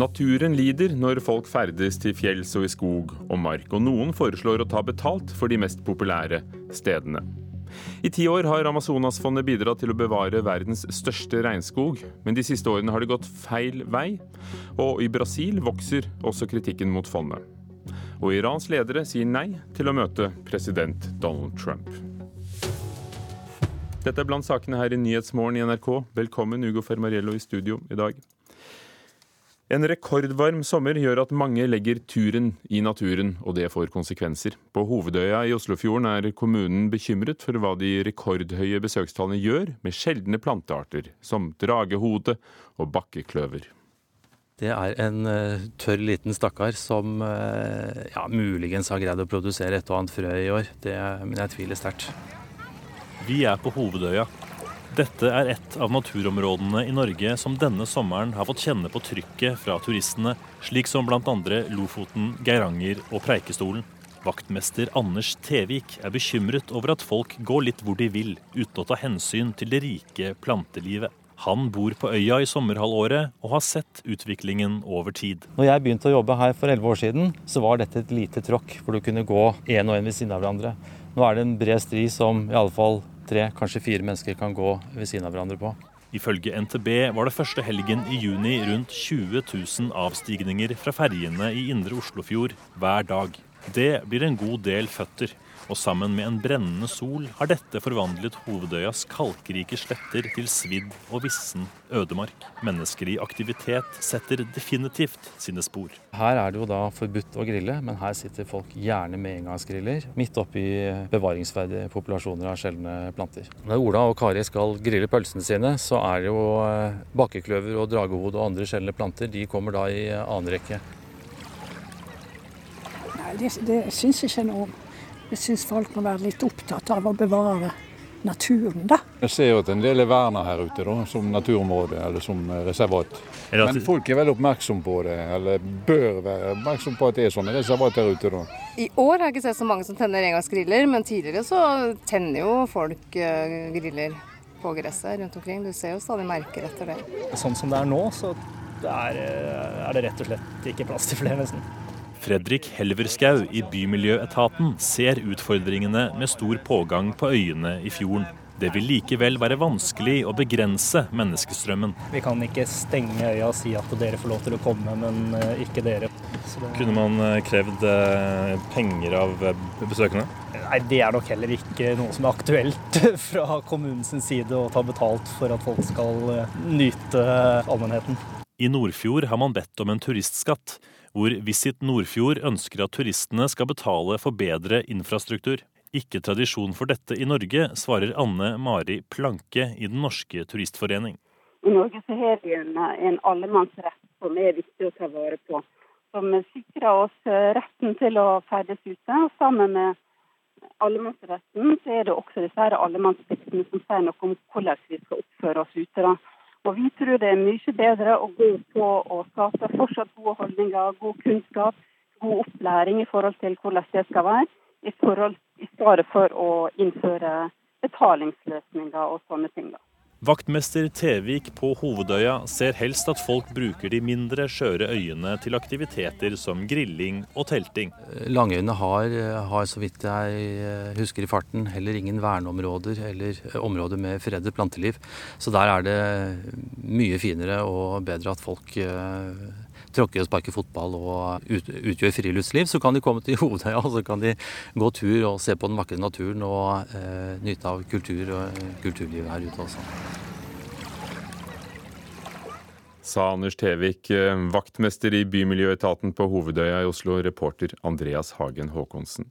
Naturen lider når folk ferdes til fjells og i skog og mark, og noen foreslår å ta betalt for de mest populære stedene. I ti år har Amazonasfondet bidratt til å bevare verdens største regnskog, men de siste årene har det gått feil vei, og i Brasil vokser også kritikken mot fondet. Og Irans ledere sier nei til å møte president Donald Trump. Dette er blant sakene her i Nyhetsmorgen i NRK. Velkommen, Ugo Fermariello, i studio i dag. En rekordvarm sommer gjør at mange legger turen i naturen, og det får konsekvenser. På Hovedøya i Oslofjorden er kommunen bekymret for hva de rekordhøye besøkstallene gjør med sjeldne plantearter, som dragehode og bakkekløver. Det er en uh, tørr liten stakkar som uh, ja, muligens har greid å produsere et og annet frø i år. Det, men jeg tviler sterkt. Vi er på Hovedøya. Dette er et av naturområdene i Norge som denne sommeren har fått kjenne på trykket fra turistene, slik som bl.a. Lofoten, Geiranger og Preikestolen. Vaktmester Anders Tevik er bekymret over at folk går litt hvor de vil, uten å ta hensyn til det rike plantelivet. Han bor på øya i sommerhalvåret og har sett utviklingen over tid. Når jeg begynte å jobbe her for elleve år siden, så var dette et lite tråkk hvor du kunne gå én og én ved siden av hverandre. Nå er det en bred stri som i alle fall tre, kanskje fire mennesker kan gå ved siden av hverandre på. Ifølge NTB var det første helgen i juni rundt 20 000 avstigninger fra ferjene i indre Oslofjord hver dag. Det blir en god del føtter og sammen med en brennende sol har dette forvandlet Hovedøyas kalkrike sletter til svidd og vissen ødemark. Menneskelig aktivitet setter definitivt sine spor. Her er det jo da forbudt å grille, men her sitter folk gjerne med engangsgriller midt oppi bevaringsverdige populasjoner av sjeldne planter. Når Ola og Kari skal grille pølsene sine, så er det jo eh, bakkekløver og dragehode og andre sjeldne planter. De kommer da i annen rekke. Nei, det, det syns jeg ikke noe om. Jeg syns folk må være litt opptatt av å bevare naturen, da. Jeg ser jo at en del er verna her ute da, som naturområde eller som reservat. Men folk er veldig oppmerksom på det, eller bør være oppmerksom på at det er sånne reservat her ute. da. I år har jeg ikke sett så mange som tenner engangsgriller, men tidligere så tenner jo folk eh, griller på gresset rundt omkring. Du ser jo stadig merker etter det. Sånn som det er nå, så er, eh, er det rett og slett ikke plass til flere, nesten. Fredrik Helverskau i Bymiljøetaten ser utfordringene med stor pågang på øyene i fjorden. Det vil likevel være vanskelig å begrense menneskestrømmen. Vi kan ikke stenge øya og si at dere får lov til å komme, men eh, ikke dere. Kunne man eh, krevd eh, penger av besøkende? Nei, Det er nok heller ikke noe som er aktuelt fra kommunens side å ta betalt for at folk skal nyte allmennheten. I Nordfjord har man bedt om en turistskatt hvor Visit Nordfjord ønsker at turistene skal betale for bedre infrastruktur. Ikke tradisjon for dette i Norge, svarer Anne Mari Planke i Den norske turistforening. I Norge så har vi en, en allemannsrett som er viktig å ta vare på. Som sikrer oss retten til å ferdes ute. og Sammen med allemannsretten så er det også disse allemannspliktene som sier noe om hvordan vi skal oppføre oss ute. da. Og vi tror det er mye bedre å gå på å skape fortsatt gode holdninger, god kunnskap, god opplæring i forhold til hvordan det skal være, i, forhold, i stedet for å innføre betalingsløsninger og sånne ting. da. Vaktmester Tevik på Hovedøya ser helst at folk bruker de mindre skjøre øyene til aktiviteter som grilling og telting. Langøyene har, har, så vidt jeg eh, husker i farten, heller ingen verneområder eller eh, områder med fredet planteliv. Så der er det mye finere og bedre at folk eh, tråkker og sparker fotball og ut, utgjør friluftsliv, så kan de komme til Hovedøya og så kan de gå tur og se på den vakre naturen og eh, nyte av kultur og kulturlivet her ute også. Sa Anders Tevik, eh, vaktmester i Bymiljøetaten på Hovedøya i Oslo, reporter Andreas Hagen Haakonsen.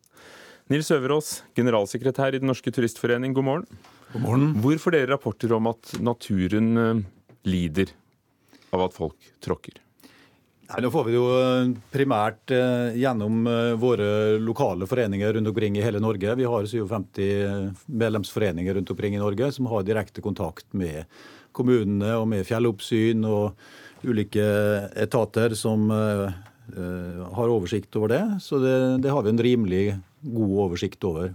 Nils Øverås, generalsekretær i Den norske turistforening, god morgen. God morgen. Hvor får dere rapporter om at naturen eh, lider av at folk tråkker? Nei, Nå får vi det jo eh, primært eh, gjennom eh, våre lokale foreninger rundt omkring i hele Norge. Vi har 57 medlemsforeninger rundt omkring i Norge som har direkte kontakt med kommunene og med fjelloppsyn og ulike etater som har oversikt over det. Så det, det har vi en rimelig god oversikt over.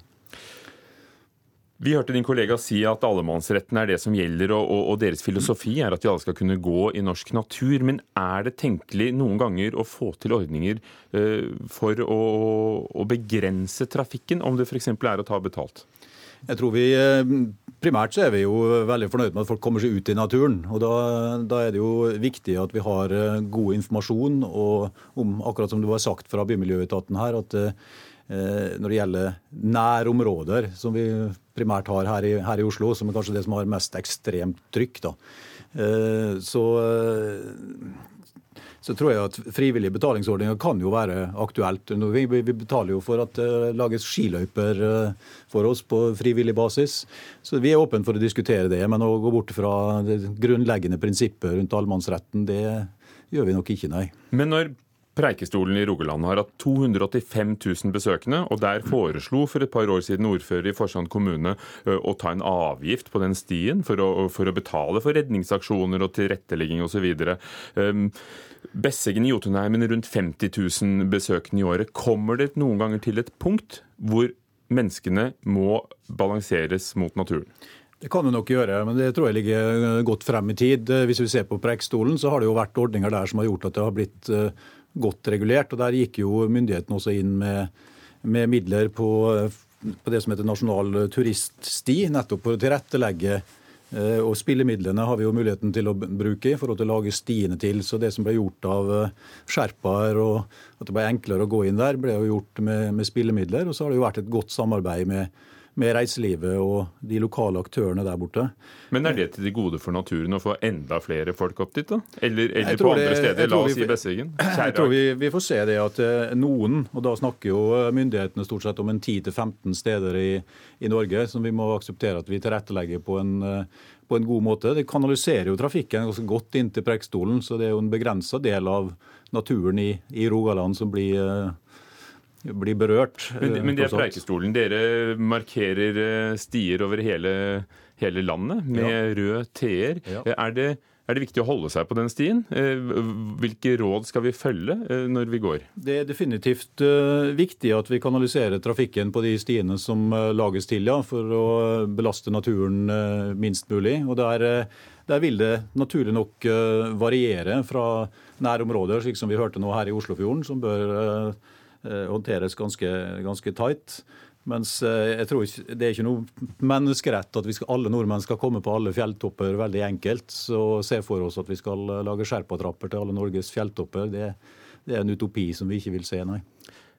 Vi hørte din kollega si at allemannsretten er det som gjelder, og, og, og, deres filosofi er at de alle skal kunne gå i norsk natur. Men er det tenkelig noen ganger å få til ordninger uh, for å, å, begrense trafikken, om det f.eks. er å ta betalt? Jeg tror vi eh, Primært så er vi jo veldig fornøyd med at folk kommer seg ut i naturen. og Da, da er det jo viktig at vi har eh, god informasjon og om, akkurat som det var sagt fra Bymiljøetaten her, at når det gjelder nærområder, som vi primært har her i, her i, Oslo, som er kanskje det som har mest ekstremt trykk, da, eh, så så tror jeg at frivillige betalingsordninger kan jo være aktuelt. Vi, vi betaler jo for at det lages skiløyper eh, for oss på frivillig basis. Så vi er åpne for å diskutere det. Men å gå bort fra det grunnleggende prinsippet rundt allemannsretten, det gjør vi nok ikke, nei. Men når Preikestolen i Rogaland har hatt 285 000 besøkende, og der foreslo for et par år siden ordfører i Forsand kommune å ta en avgift på den stien for å, for å betale for redningsaksjoner og tilrettelegging osv. Besseggen i Jotunheimen rundt 50 000 besøkende i året. Kommer det noen ganger til et punkt hvor menneskene må balanseres mot naturen? Det kan det nok gjøre, men det tror jeg ligger godt frem i tid. Hvis vi ser på Preikestolen, så har det jo vært ordninger der som har gjort at det har blitt godt regulert. og Der gikk jo myndighetene også inn med, med midler på, på, det som heter Nasjonal turiststi, nettopp for å tilrettelegge Eh, og Spillemidlene har vi jo muligheten til å bruke i forhold til å lage stiene til. Så det som ble gjort av eh, sherpaer og at det ble enklere å gå inn der, ble jo gjort med, med spillemidler. Og så har det jo vært et godt samarbeid med med reiselivet og de lokale aktørene der borte. Men er det til det gode for naturen å få enda flere folk opp dit, da? Eller, eller på andre det, steder? La oss si Besseggen. Jeg tror vi, vi, får se det at eh, noen, og da snakker jo myndighetene stort sett om en 10-15 steder i, i, Norge, som vi må akseptere at vi tilrettelegger på en, eh, på en god måte. Det kanaliserer jo trafikken ganske godt inn til Preikestolen, så det er jo en begrensa del av naturen i, i Rogaland som blir eh, blir berørt. Men, men det er Preikestolen. Dere markerer eh, stier over hele, hele landet med ja. rød T-er. Ja. Er, det, er, det, viktig å holde seg på den stien? Eh, hvilke råd skal vi følge eh, når vi går? Det er definitivt viktig at vi kanaliserer trafikken på de stiene som lages til, ja, for å belaste naturen minst mulig. Og der, der vil det naturlig nok variere fra nærområder, slik som vi hørte nå her i Oslofjorden, som bør Eh, håndteres ganske, ganske tight. Mens eh, jeg tror ikke, det er ikke noe menneskerett at skal, alle nordmenn skal komme på alle fjelltopper veldig enkelt. Så se for oss at vi skal lage sherpatrapper til alle Norges fjelltopper. Det, det, er en utopi som vi ikke vil se, nei.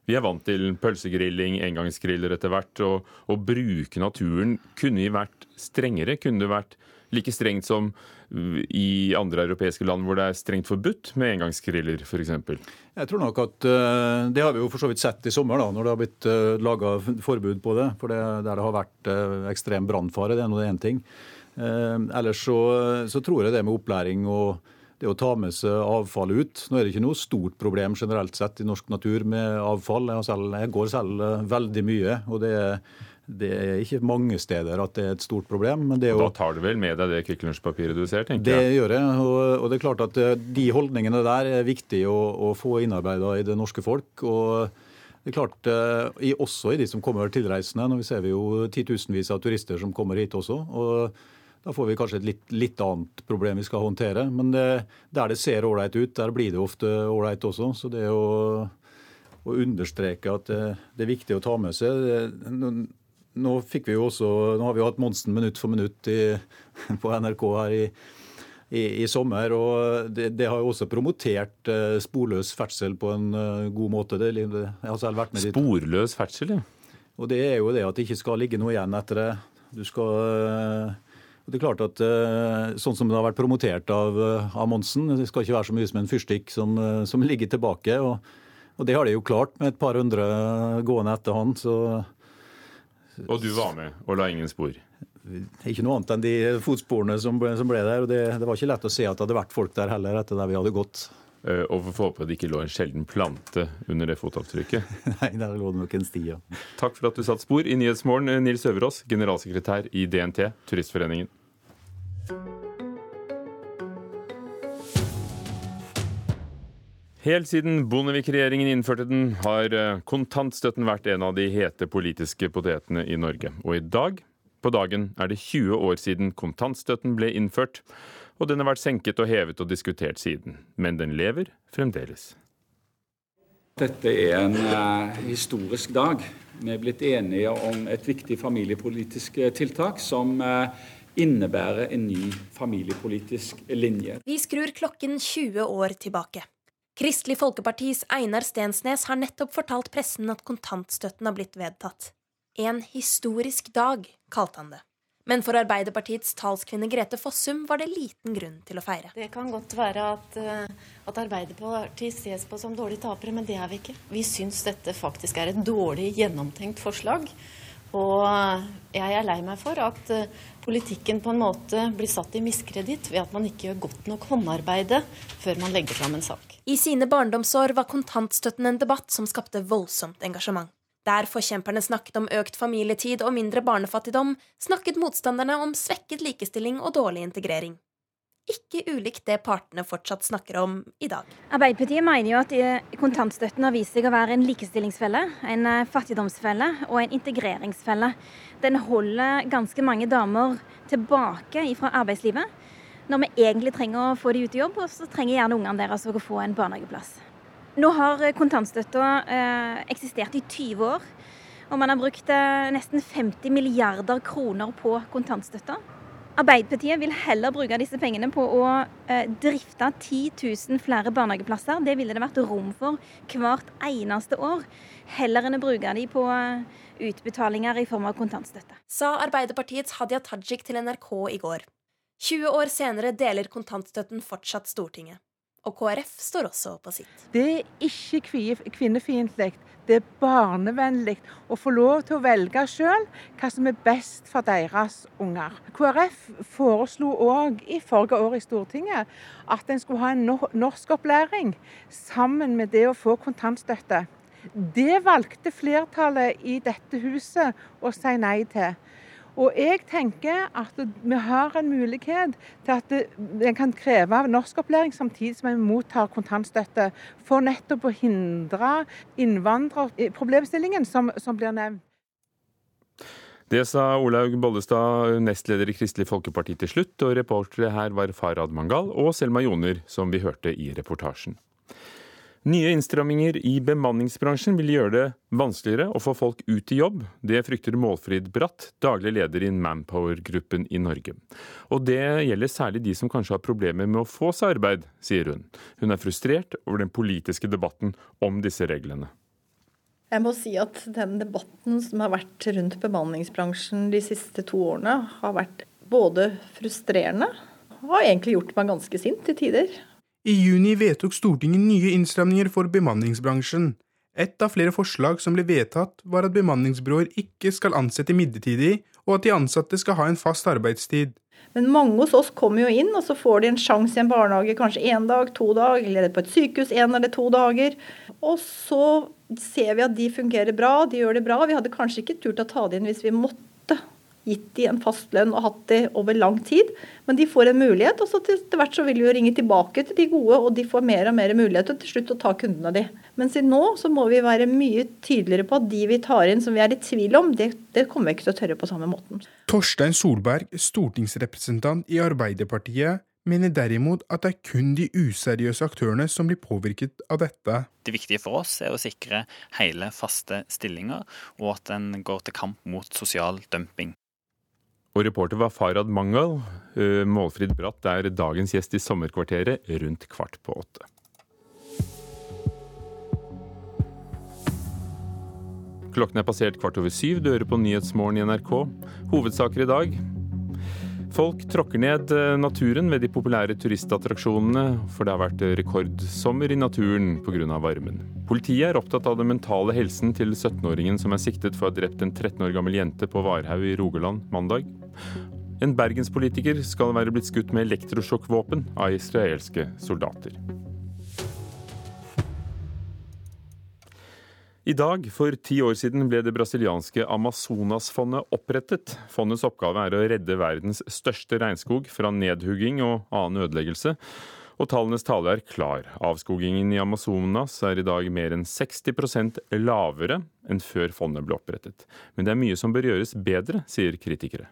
Vi er vant til pølsegrilling, engangsgriller etter hvert. Og å bruke naturen kunne vi vært strengere. Kunne det vært like strengt som i andre europeiske land hvor det er strengt forbudt med engangsgriller f.eks.? Jeg tror nok at uh, Det har vi jo for så vidt sett i sommer, da, når det har blitt eh, laga forbud på det. For det, der det har vært uh, ekstrem brannfare, det er nå én ting. Ellers så, så, tror jeg det med opplæring og det å ta med seg avfall ut Nå er det ikke noe stort problem generelt sett i norsk natur med avfall. Jeg, selv, jeg går selv veldig mye. og det er det er ikke mange steder at det er et stort problem. Men det og da tar du vel med deg det Kvikk Lunsj-papiret du ser, tenker jeg? Det gjør jeg. Og, og, det er klart at eh, de holdningene der er viktig å, å få innarbeida i det norske folk. og det er klart, eh, Også i de som kommer tilreisende. Nå ser vi jo titusenvis av turister som kommer hit også. og Da får vi kanskje et litt, litt annet problem vi skal håndtere. Men det, der det ser ålreit ut, der blir det ofte ålreit også. Så det å, å understreke at det, det, er viktig å ta med seg det, nå fikk vi jo også, nå har vi jo hatt Monsen minutt for minutt i, på NRK her i, i, i sommer. og det, det, har jo også promotert uh, sporløs ferdsel på en uh, god måte. Det, jeg har selv vært med Sporløs ferdsel, ja. Og Det er jo det at det ikke skal ligge noe igjen etter det. Du skal... Uh, det er klart at Sånn som det har vært promotert av, av Monsen, det skal ikke være så mye som en fyrstikk som, som ligger tilbake. Og, og, det har de jo klart med et par hundre gående etter han. så og du var med og la ingen spor? Ikke noe annet enn de fotsporene som ble, som ble der. og det, det, var ikke lett å se at det hadde vært folk der heller etter der vi hadde gått. Uh, og får håpe det ikke lå en sjelden plante under det fotavtrykket. Nei, der lå det nok en sti, ja. Takk for at du satte spor i Nyhetsmorgen, Nils Øverås, generalsekretær i DNT, Turistforeningen. Helt siden Bondevik-regjeringen innførte den, har eh, kontantstøtten vært en av de hete politiske potetene i Norge. Og i dag På dagen er det 20 år siden kontantstøtten ble innført, og den har vært senket og hevet og diskutert siden. Men den lever fremdeles. Dette er en eh, historisk dag. Vi er blitt enige om et viktig familiepolitisk eh, tiltak som eh, innebærer en ny familiepolitisk linje. Vi skrur klokken 20 år tilbake. Kristelig Folkepartis Einar Stensnes har nettopp fortalt pressen at kontantstøtten har blitt vedtatt. En historisk dag, kalte han det. Men for Arbeiderpartiets talskvinne Grete Fossum var det liten grunn til å feire. Det kan godt være at, eh, at Arbeiderpartiet ses på som dårlige tapere, men det er vi ikke. Vi syns dette faktisk er et dårlig gjennomtenkt forslag. Og jeg er lei meg for at eh, politikken på en måte blir satt i miskreditt ved at man ikke gjør godt nok håndarbeide før man legger fram en sak. I sine barndomsår var kontantstøtten en debatt som skapte voldsomt engasjement. Der forkjemperne snakket om økt familietid og mindre barnefattigdom, snakket motstanderne om svekket likestilling og dårlig integrering. Ikke ulikt det partene fortsatt snakker om i dag. Arbeiderpartiet mener jo at eh, kontantstøtten har vist seg å være en likestillingsfelle, en eh, fattigdomsfelle og en integreringsfelle. Den holder ganske mange damer tilbake fra arbeidslivet når vi egentlig trenger å få dem ut i jobb, og så trenger gjerne ungene deres å få en barnehageplass. Nå har kontantstøtta eh, eksistert i 20 år. Og man har brukt eh, nesten 50 milliarder kroner på kontantstøtta. Arbeiderpartiet vil heller bruke disse pengene på å eh, drifte 10 000 flere barnehageplasser. Det ville det vært rom for hvert eneste år. Heller enn å bruke de på eh, utbetalinger i form av kontantstøtte. Sa Arbeiderpartiets Hadia Tajik til NRK i går. 20 år senere deler kontantstøtten fortsatt Stortinget. Og KrF står også på sitt. Det er ikke kvinnefiendtlig. Det er barnevennlig å få lov til å velge sjøl hva som er best for deres unger. KrF foreslo òg i forrige år i Stortinget at en skulle ha en norskopplæring sammen med det å få kontantstøtte. Det valgte flertallet i dette huset å si nei til. Og jeg tenker at vi har en mulighet til at en kan kreve norskopplæring samtidig som en mottar kontantstøtte, for nettopp å hindre innvandrerproblemstillingen som, som blir nevnt. Det sa Olaug Bollestad, nestleder i Kristelig Folkeparti til slutt, og reportere her var Farad Mangal og Selma Joner, som vi hørte i reportasjen. Nye innstramminger i bemanningsbransjen vil gjøre det vanskeligere å få folk ut i jobb. Det frykter Målfrid Bratt, daglig leder i Manpower-gruppen i Norge. Og det gjelder særlig de som kanskje har problemer med å få seg arbeid, sier hun. Hun er frustrert over den politiske debatten om disse reglene. Jeg må si at den debatten som har vært rundt bemanningsbransjen de siste to årene, har vært både frustrerende og har egentlig gjort meg ganske sint til tider. I juni vedtok Stortinget nye innstramninger for bemanningsbransjen. Et av flere forslag som ble vedtatt, var at bemanningsbyråer ikke skal ansette midlertidig, og at de ansatte skal ha en fast arbeidstid. Men mange hos oss kommer jo inn, og så får de en sjanse i en barnehage kanskje én dag, to dag, eller på et sykehus én eller to dager. Og så ser vi at de fungerer bra, de gjør det bra. Vi hadde kanskje ikke turt å ta det inn hvis vi måtte gitt de en fast lønn og hatt det over lang tid. Men de får en mulighet, og så til hvert så vil vi jo ringe tilbake til de gode, og de får mer og mer mulighet til til slutt å ta kundene de. Men siden nå så må vi være mye tydeligere på at de vi tar inn som vi er i tvil om, det, det kommer vi ikke til å tørre på samme måten. Torstein Solberg, stortingsrepresentant i Arbeiderpartiet, mener derimot at det er kun de useriøse aktørene som blir påvirket av dette. Det viktige for oss er å sikre hele, faste stillinger, og at en går til kamp mot sosial dumping. Og reporter var Farad Mangal. Eh, Målfrid Bratt er dagens gjest i Sommerkvarteret rundt kvart på åtte. Klokken er passert kvart over syv. Du hører på Nyhetsmorgen i NRK. Hovedsaker i dag. Folk tråkker ned eh, naturen ved de populære turistattraksjonene, for det har vært rekordsommer i naturen pga. varmen. Politiet er opptatt av den mentale helsen til 17-åringen som er siktet for å ha drept en 13 år gammel jente på Varhaug i Rogaland mandag. En bergenspolitiker skal være blitt skutt med elektrosjokkvåpen av israelske soldater. I dag for ti år siden ble det brasilianske Amazonasfondet opprettet. Fondets oppgave er å redde verdens største regnskog fra nedhugging og annen ødeleggelse. Og tallenes tale er klar. Avskogingen i Amazonas er i dag mer enn 60% lavere enn før fondet ble opprettet. Men det er mye som bør gjøres bedre, sier kritikere.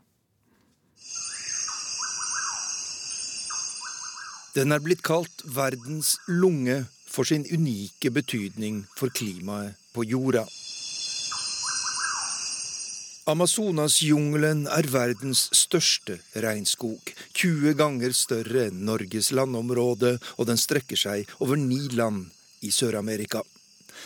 Den er blitt kalt verdens lunge for sin unike betydning for klimaet på jorda. Amazonasjungelen er verdens største regnskog, 20 ganger større enn Norges landområde, og den strekker seg over ni land i Sør-Amerika.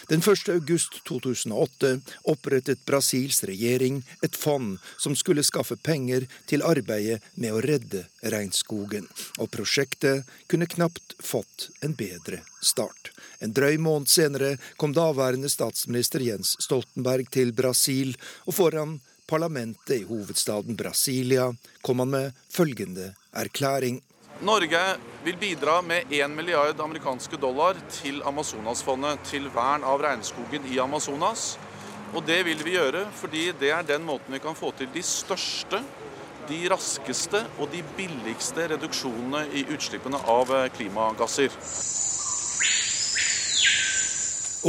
Den 1. august 2008 opprettet Brasils regjering et fond som skulle skaffe penger til arbeidet med å redde regnskogen, og prosjektet kunne knapt fått en bedre start. En drøy måned senere kom daværende statsminister Jens Stoltenberg til Brasil, og foran parlamentet i hovedstaden Brasilia kom han med følgende erklæring. Norge vil bidra med 1 milliard amerikanske dollar til Amazonasfondet, til vern av regnskogen i Amazonas. Og det vil vi gjøre fordi det er den måten vi kan få til de største, de raskeste og de billigste reduksjonene i utslippene av klimagasser.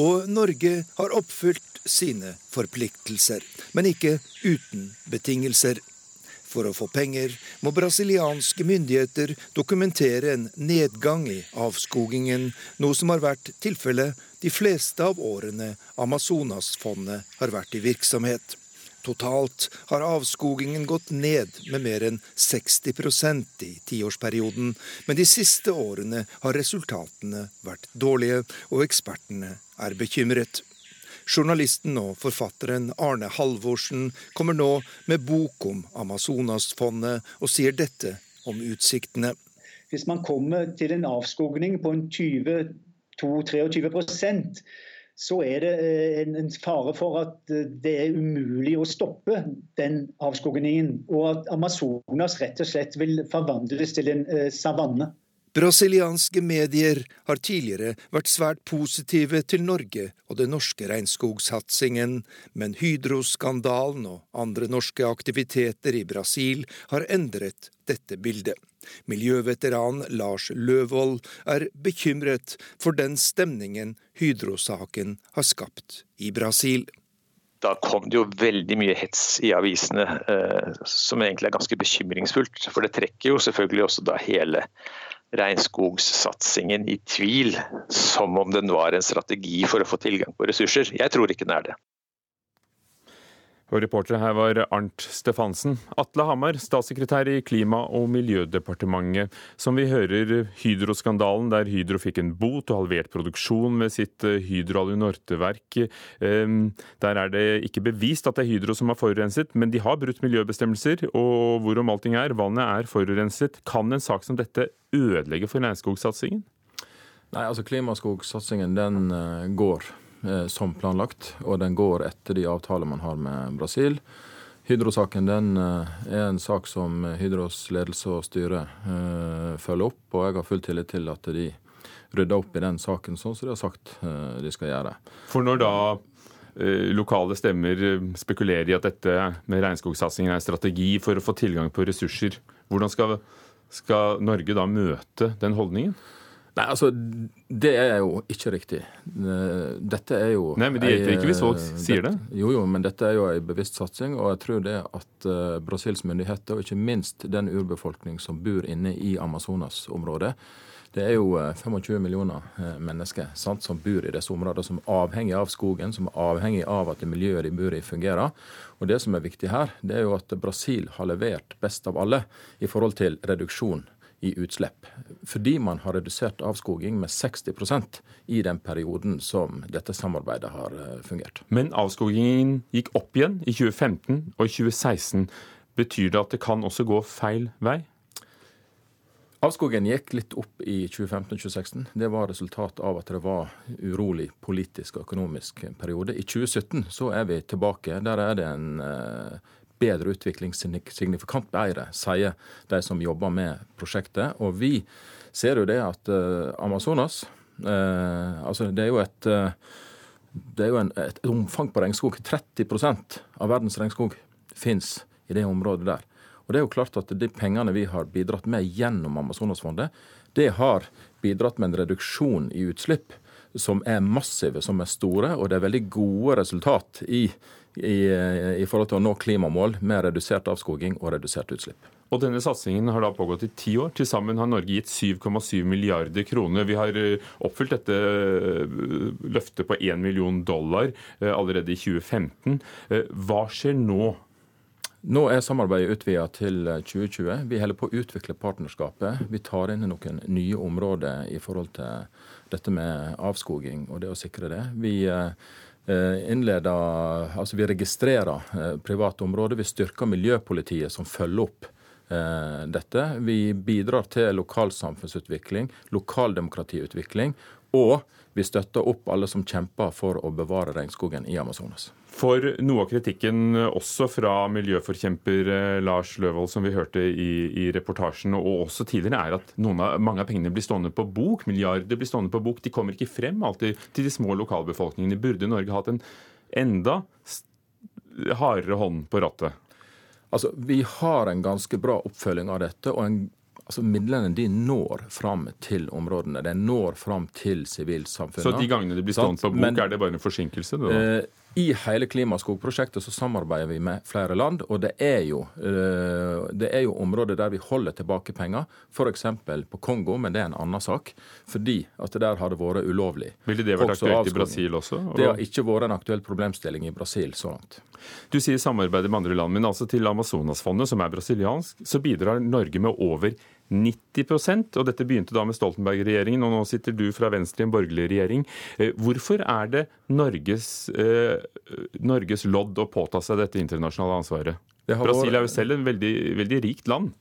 Og Norge har oppfylt sine forpliktelser, men ikke uten betingelser. For å få penger må brasilianske myndigheter dokumentere en nedgang i avskogingen, noe som har vært tilfellet de fleste av årene Amazonasfondet har vært i virksomhet. Totalt har avskogingen gått ned med mer enn 60% i tiårsperioden, men de siste årene har resultatene vært dårlige, og ekspertene er bekymret. Journalisten og forfatteren Arne Halvorsen kommer nå med bok om Amazonasfondet, og sier dette om utsiktene. Hvis man kommer til en avskogning på en 20-23% så er det eh, en fare for at eh, det er umulig å stoppe den avskogningen. Og at Amazonas rett og slett vil forvandles til en eh, savanne. Brasilianske medier har tidligere vært svært positive til Norge og den norske regnskogsatsingen, men Hydro-skandalen og andre norske aktiviteter i Brasil har endret dette bildet. Miljøveteran Lars Løvold er bekymret for den stemningen Hydro-saken har skapt i Brasil da kom det jo veldig mye hets i avisene, eh, som egentlig er ganske bekymringsfullt. For det trekker jo selvfølgelig også da hele regnskogsatsingen i tvil, som om den var en strategi for å få tilgang på ressurser. Jeg tror ikke den er det. Og reportere her var Arnt Stefansen. Atle Hamar, statssekretær i Klima- og miljødepartementet. Som vi hører Hydro-skandalen, der Hydro fikk en bot og halvert produksjon ved sitt eh, Hydro Alunorte-verk. Ehm, der er det ikke bevist at det er Hydro som har forurenset, men de har brutt miljøbestemmelser. Og hvorom allting er, vannet er forurenset. Kan en sak som dette ødelegge for regnskogsatsingen? Nei, altså Klimaskogsatsingen den eh, går som planlagt, og den går etter de avtaler man har med Brasil. Hydro-saken den eh, er en sak som Hydros ledelse og styre uh, følger opp, og jeg har full tillit til at de rydder opp i den saken sånn som de har sagt de skal gjøre. For når da lokale stemmer spekulerer i at dette med regnskogsatsingen er strategi for å få tilgang på ressurser, hvordan skal, skal Norge da møte den holdningen? Nei, altså, Det er jo ikke riktig. Dette er jo Nei, men Det hjelper ikke hvis folk sier det? Jo, jo, men dette er jo en bevisst satsing. Og jeg tror det at uh, Brasils myndigheter, og ikke minst den urbefolkning som bor inne i Amazonas-området, det er jo 25 eh, millioner eh, mennesker sant, som bor i disse områdene, som er avhengig av skogen, som er avhengig av at det miljøet de bor i, fungerer. Og Det som er viktig her, det er jo at Brasil har levert best av alle i forhold til reduksjon i utslipp. Fordi man har redusert avskoging med 60% i den perioden som dette samarbeidet har eh, fungert. Men avskogingen gikk opp igjen i 2015 og i 2016. Betyr det at det kan også gå feil vei? Avskogen gikk litt opp i 2015-2016. Det var resultat av at det var urolig politisk og økonomisk periode. I 2017 så er vi tilbake. Der er det en eh, bedre utvikling, signifikant bedre, sier de som jobber med prosjektet. Og vi ser jo det at uh, Amazonas uh, altså Det er jo et uh, det er jo en, et, omfang på regnskog. 30% av verdens regnskog fins i det området der. Og det er jo klart at De pengene vi har bidratt med gjennom Amazonasfondet, det har bidratt med en reduksjon i utslipp som er massive, som er store. Og det er veldig gode resultat i, i, i forhold til å nå klimamål med redusert avskoging og redusert utslipp. Og denne satsingen har da pågått i ti år. Til sammen har Norge gitt 7,7 milliarder kroner. Vi har eh, oppfylt dette eh, løftet på 1 million dollar eh, allerede i 2015. Hva skjer nå? Nå er samarbeidet utvida til 2020. Vi holder på å utvikle partnerskapet. Vi tar inn noen nye områder i forhold til dette med avskoging og det å sikre det. Vi innleder, altså vi registrerer private områder. Vi styrker miljøpolitiet som følger opp Eh, dette. Vi bidrar til lokalsamfunnsutvikling, lokaldemokratiutvikling, og vi støtter opp alle som kjemper for å bevare regnskogen i Amazonas. For noe av kritikken også fra miljøforkjemper eh, Lars Løvold, som vi hørte i, i reportasjen, og også tidligere, er at av, mange av pengene blir stående på bok. Milliarder blir stående på bok. De kommer ikke frem alltid til de små lokalbefolkningene. Burde Norge hatt en enda hardere hånd på rattet? Altså, Vi har en ganske bra oppfølging av dette. og en, altså, Midlene de når fram til områdene. De når fram til sivilsamfunnet. Så de gangene de blir stående på bok, Men, er det bare en forsinkelse? Det, da? i hele Klimaskogprosjektet så samarbeider vi med flere land, og det er jo, eh, det er jo områder der vi holder tilbake penger. F.eks. på Kongo, men det er en annen sak. Fordi at det der har det vært ulovlig. Ville det vært aktuelt i Brasil også? Det har ikke vært en aktuell problemstilling i Brasil så langt. Du sier samarbeidet med andre land, men altså til Amazonasfondet, som er brasiliansk, så bidrar Norge med over 90% og dette begynte da med Stoltenberg-regjeringen, og nå sitter du fra Venstre i en borgerlig regjering. Eh, hvorfor er det Norges, eh, Norges lodd å påta seg dette internasjonale ansvaret? Brasil er jo selv en veldig, veldig rikt land.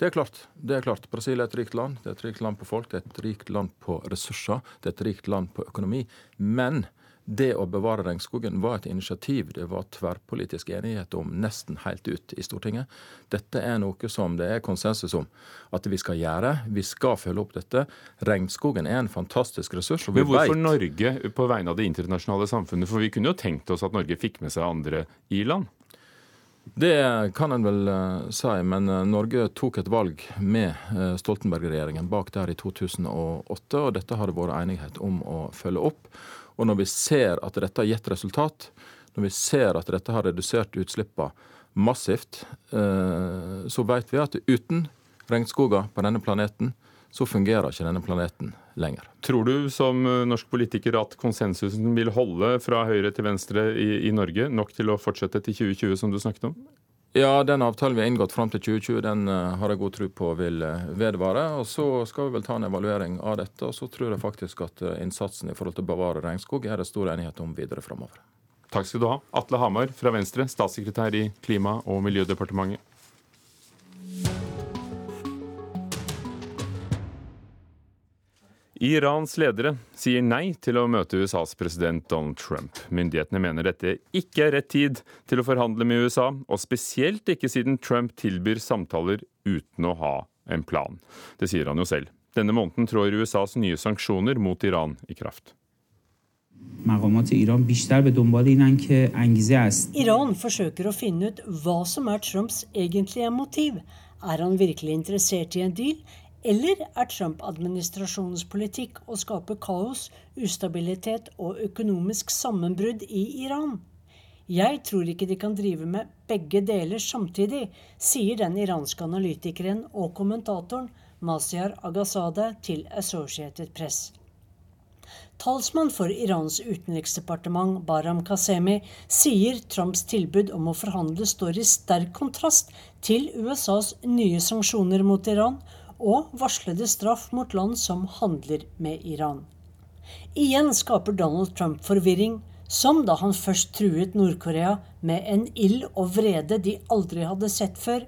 Det er klart. det er klart. Brasil er et rikt land. Det er et rikt land på folk, det er et rikt land på ressurser, det er et rikt land på økonomi. Men det å bevare regnskogen var et initiativ det var tverrpolitisk enighet om nesten helt ut i Stortinget. Dette er noe som det er konsensus om at vi skal gjøre. Vi skal følge opp dette. Regnskogen er en fantastisk ressurs. Men hvorfor vet... Norge på vegne av det internasjonale samfunnet? For vi kunne jo tenkt oss at Norge fikk med seg andre i-land? Det kan en vel uh, si, men uh, Norge tok et valg med uh, Stoltenberg-regjeringen bak der i 2008, og dette har det vært enighet om å følge opp. Og når vi ser at dette har gitt resultat, når vi ser at dette har redusert utslippene massivt, eh, så vet vi at uten regnskoger på denne planeten, så fungerer ikke denne planeten lenger. Tror du som eh, norsk politiker at konsensusen vil holde fra høyre til venstre i, i Norge, nok til å fortsette til 2020, som du snakket om? Ja, den avtalen vi har inngått fram til 2020, den uh, har jeg god tro på vil uh, vedvare. Og så skal vi vel ta en evaluering av dette. Og så tror jeg faktisk at uh, innsatsen i forhold til å bevare regnskog er det stor enighet om videre framover. Takk skal du ha. Atle Hamar fra Venstre, statssekretær i Klima- og miljødepartementet. Irans ledere sier nei til å møte USAs president Donald Trump. Myndighetene mener dette ikke er rett tid til å forhandle med USA, og spesielt ikke siden Trump tilbyr samtaler uten å ha en plan. Det sier han jo selv. Denne måneden trår USAs nye sanksjoner mot Iran i kraft. Iran forsøker å finne ut hva som er Trumps egentlige motiv. Er han virkelig interessert i en deal, eller er Trump-administrasjonens politikk å skape kaos, ustabilitet og økonomisk sammenbrudd i Iran? Jeg tror ikke de kan drive med begge deler samtidig, sier den iranske analytikeren og kommentatoren Masiar Aghazadeh til Associated Press. Talsmann for Irans utenriksdepartement Baram Kasemi sier Trumps tilbud om å forhandle står i sterk kontrast til USAs nye sanksjoner mot Iran og varslede straff mot land som handler med Iran. Igjen skaper Donald Trump forvirring, som da han først truet Nord-Korea med en ild og vrede de aldri hadde sett før,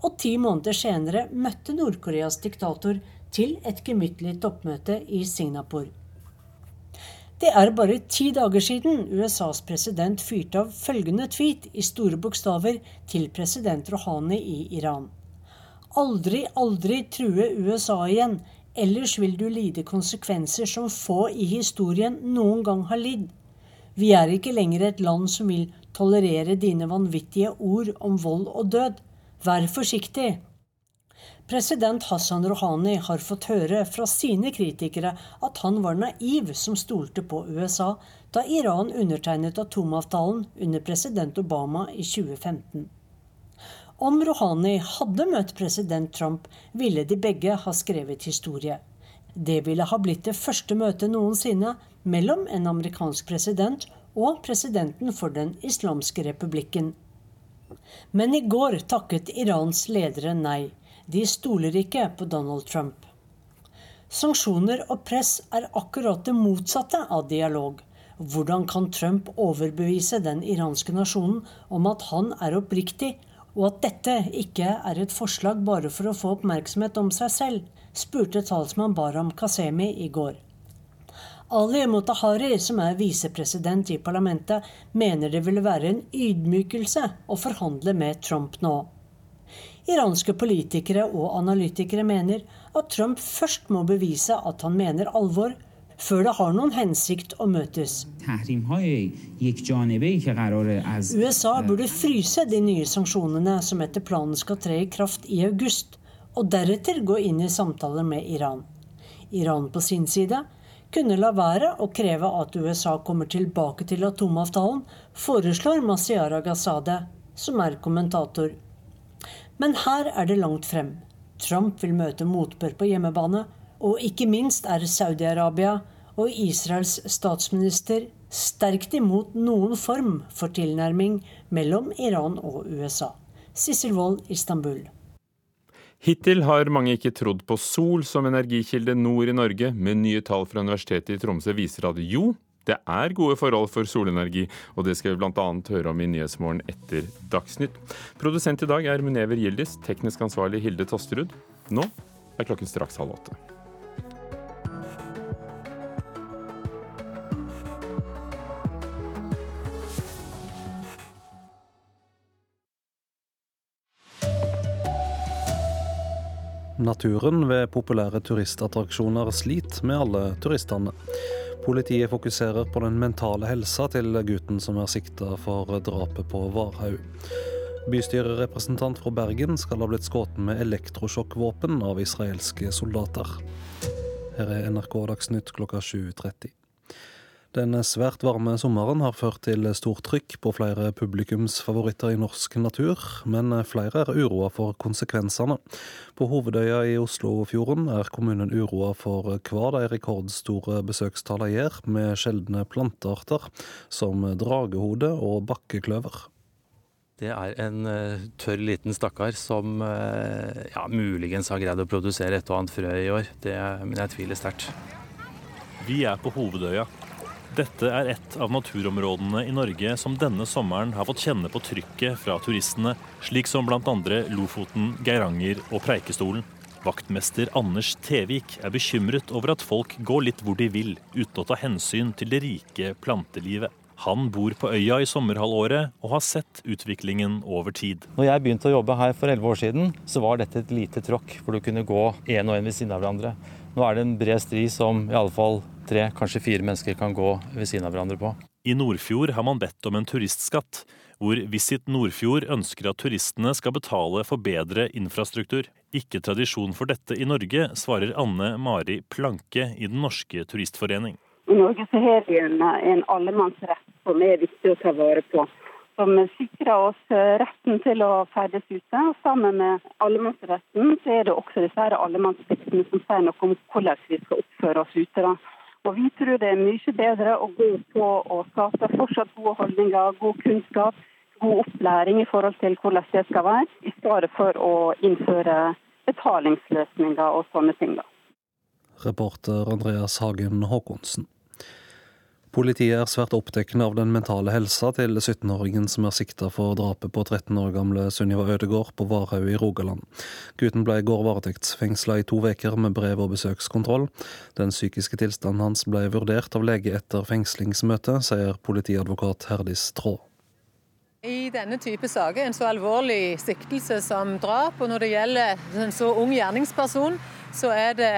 og ti måneder senere møtte Nord-Koreas diktator til et gemyttlig toppmøte i Singapore. Det er bare ti dager siden USAs president fyrte av følgende tweet i store bokstaver til president Rohani i Iran. Aldri, aldri true USA igjen, ellers vil du lide konsekvenser som få i historien noen gang har lidd. Vi er ikke lenger et land som vil tolerere dine vanvittige ord om vold og død. Vær forsiktig. President Hassan Rouhani har fått høre fra sine kritikere at han var naiv som stolte på USA da Iran undertegnet atomavtalen under president Obama i 2015. Om Rouhani hadde møtt president Trump, ville de begge ha skrevet historie. Det ville ha blitt det første møtet noensinne mellom en amerikansk president og presidenten for Den islamske republikken. Men i går takket Irans ledere nei. De stoler ikke på Donald Trump. Sanksjoner og press er akkurat det motsatte av dialog. Hvordan kan Trump overbevise den iranske nasjonen om at han er oppriktig, og at dette ikke er et forslag bare for å få oppmerksomhet om seg selv, spurte talsmann Baram Kasemi i går. Ali Motahari, som er visepresident i parlamentet, mener det vil være en ydmykelse å forhandle med Trump nå. Iranske politikere og analytikere mener at Trump først må bevise at han mener alvor, før det har noen hensikt å møtes. USA burde fryse de nye sanksjonene som etter planen skal tre i kraft i august, og deretter gå inn i samtaler med Iran. Iran på sin side kunne la være å kreve at USA kommer tilbake til atomavtalen, foreslår Masiara Ghazadeh, som er kommentator. Men her er det langt frem. Trump vil møte motbør på hjemmebane, og ikke minst er Saudi-Arabia og Israels statsminister sterkt imot noen form for tilnærming mellom Iran og USA. Sissel Wold, Istanbul. Hittil har mange ikke trodd på sol som energikilde nord i Norge, men nye tall fra Universitetet i Tromsø viser at jo, det er gode forhold for solenergi, og det skal vi bl.a. høre om i Nyhetsmorgen etter Dagsnytt. Produsent i dag er Munever Gildis, teknisk ansvarlig Hilde Tosterud. Nå er klokken straks halv åtte. Naturen ved populære turistattraksjoner sliter med alle turistene. Politiet fokuserer på den mentale helsa til gutten som er sikta for drapet på Varhaug. Bystyrerepresentant fra Bergen skal ha blitt skutt med elektrosjokkvåpen av israelske soldater. Her er NRK Dagsnytt klokka 7.30. Den svært varme sommeren har ført til stort trykk på flere publikumsfavoritter i norsk natur, men flere er uroa for konsekvensene. På Hovedøya i Oslofjorden er kommunen uroa for hva de rekordstore besøkstallene gjør med sjeldne plantearter som dragehode og bakkekløver. Det er en uh, tørr liten stakkar som uh, ja, muligens har greid å produsere et og annet frø i år. Det, men jeg tviler sterkt. Vi er på Hovedøya, dette er et av naturområdene i Norge som denne sommeren har fått kjenne på trykket fra turistene, slik som bl.a. Lofoten, Geiranger og Preikestolen. Vaktmester Anders Tevik er bekymret over at folk går litt hvor de vil, uten å ta hensyn til det rike plantelivet. Han bor på øya i sommerhalvåret og har sett utviklingen over tid. Når jeg begynte å jobbe her for elleve år siden, så var dette et lite tråkk hvor du kunne gå én og én ved siden av hverandre. Nå er det en bred stri som i alle fall tre, kanskje fire mennesker kan gå ved siden av hverandre på. I Nordfjord har man bedt om en turistskatt, hvor Visit Nordfjord ønsker at turistene skal betale for bedre infrastruktur. Ikke tradisjon for dette i Norge, svarer Anne Mari Planke i Den norske turistforening. I Norge så har vi en, en allemannsrett som er viktig å ta vare på som sikrer oss retten til å ferdes ute. Og sammen med allemannsretten så er det også disse allemannspliktene som sier noe om hvordan vi skal oppføre oss ute. Da. Og Vi tror det er mye bedre å gå på å skape fortsatt gode holdninger, god kunnskap, god opplæring i forhold til hvordan det skal være, i stedet for å innføre betalingsløsninger og sånne ting. da. Reporter Andreas Hagen Håkonsen. Politiet er svært opptatt av den mentale helsa til 17-åringen som er sikta for drapet på 13 år gamle Sunniva Ødegård på Varhaug i Rogaland. Gutten ble i går varetektsfengsla i to uker med brev- og besøkskontroll. Den psykiske tilstanden hans ble vurdert av lege etter fengslingsmøtet, sier politiadvokat Herdis Traa. I denne type saker, en så alvorlig siktelse som drap, og når det gjelder en så ung gjerningsperson, så er det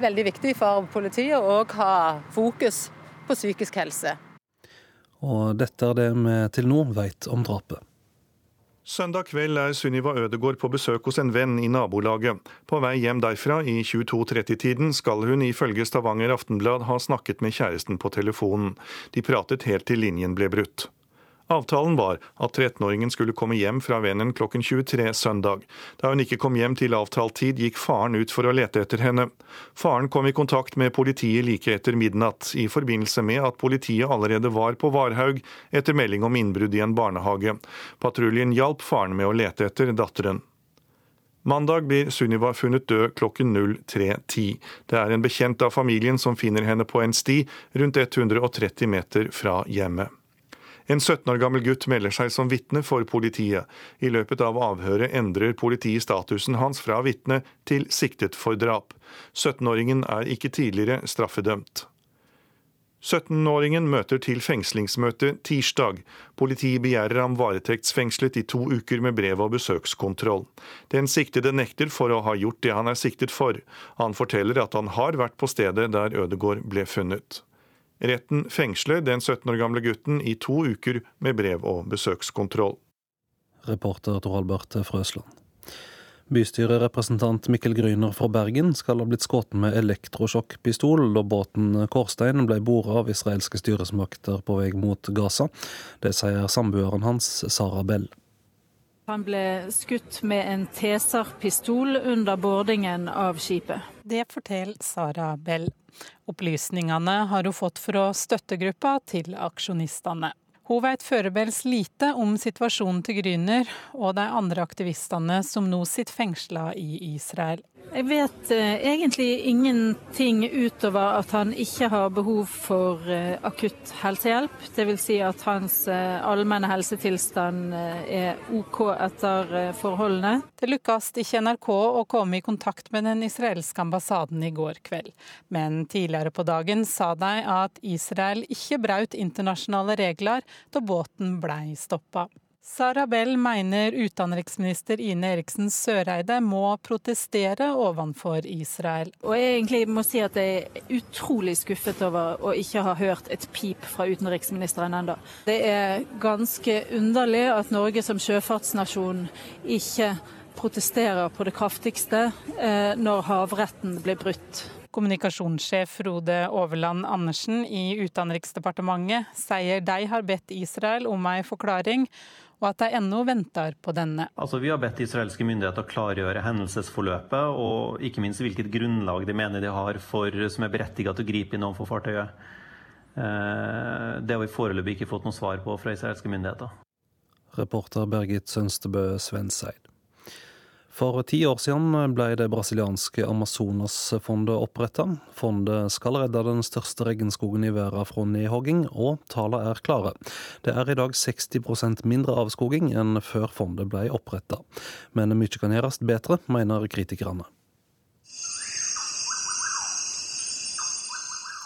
veldig viktig for politiet å ha fokus på psykisk helse. Og dette er det vi til nå vet om drapet. Søndag kveld er Sunniva Ødegård på besøk hos en venn i nabolaget. På vei hjem derfra i 22.30-tiden skal hun ifølge Stavanger Aftenblad ha snakket med kjæresten på telefonen. De pratet helt til linjen ble brutt. Avtalen var at 13-åringen skulle komme hjem fra vennen klokken 23 søndag. Da hun ikke kom hjem til avtalt tid, gikk faren ut for å lete etter henne. Faren kom i kontakt med politiet like etter midnatt, i forbindelse med at politiet allerede var på Varhaug etter melding om innbrudd i en barnehage. Patruljen hjalp faren med å lete etter datteren. Mandag blir Sunniva funnet død klokken 03.10. Det er en bekjent av familien som finner henne på en sti rundt 130 meter fra hjemmet. En 17 år gammel gutt melder seg som vitne for politiet. I løpet av avhøret endrer politiet statusen hans fra vitne til siktet for drap. 17-åringen er ikke tidligere straffedømt. 17-åringen møter til fengslingsmøte tirsdag. Politiet begjærer ham varetektsfengslet i to uker med brev- og besøkskontroll. Den siktede nekter for å ha gjort det han er siktet for. Han forteller at han har vært på stedet der Ødegård ble funnet. Retten fengsler den 17 år gamle gutten i to uker med brev- og besøkskontroll. Reporter Tor Albert Frøsland. Bystyrerepresentant Mikkel Gryner fra Bergen skal ha blitt skutt med elektrosjokkpistol da båten Kårstein ble bordet av israelske styresmakter på vei mot Gaza. Det sier samboeren hans, Sara Bell. Han ble skutt med en Tesar-pistol under boardingen av skipet. Det forteller Sara Bell. Opplysningene har hun fått fra støttegruppa til aksjonistene. Hun vet foreløpig lite om situasjonen til Gryner og de andre aktivistene som nå sitter fengsla i Israel. Jeg vet eh, egentlig ingenting utover at han ikke har behov for eh, akutt helsehjelp. Dvs. Si at hans eh, allmenne helsetilstand eh, er OK etter eh, forholdene. Det lykkes ikke NRK å komme i kontakt med den israelske ambassaden i går kveld. Men tidligere på dagen sa de at Israel ikke brøt internasjonale regler da båten blei stoppa. Sara Bell mener utenriksminister Ine Eriksen Søreide må protestere overfor Israel. Og jeg egentlig må si at jeg er utrolig skuffet over å ikke ha hørt et pip fra utenriksministeren ennå. Det er ganske underlig at Norge som sjøfartsnasjon ikke protesterer på det kraftigste eh, når havretten blir brutt. Kommunikasjonssjef Frode Overland Andersen i Utenriksdepartementet sier de har bedt Israel om ei forklaring, og at de ennå venter på denne. Altså, vi har bedt israelske myndigheter klargjøre hendelsesforløpet, og ikke minst hvilket grunnlag de mener de har for, som er berettiget til å gripe inn overfor fartøyet. Eh, det har vi foreløpig ikke fått noe svar på fra israelske myndigheter. Reporter Bergit Sønstebø Svenseid. For ti år siden ble det brasilianske Amazonasfondet oppretta. Fondet skal redde den største regnskogen i verden fra nedhogging, og tallene er klare. Det er i dag 60% mindre avskoging enn før fondet ble oppretta. Men mye kan gjøres bedre, mener kritikerne.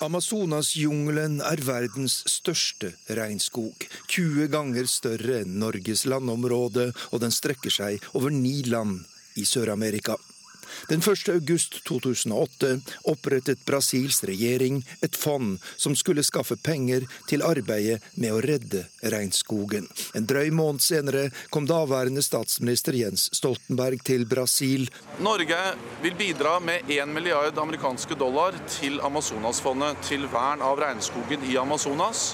Amazonasjungelen er verdens største regnskog. 20 ganger større enn Norges landområde, og den strekker seg over ni land i Sør-Amerika. Den 1. august 2008 opprettet Brasils regjering et fond som skulle skaffe penger til arbeidet med å redde regnskogen. En drøy måned senere kom daværende statsminister Jens Stoltenberg til Brasil. Norge vil bidra med 1 milliard amerikanske dollar til Amazonasfondet til vern av regnskogen i Amazonas.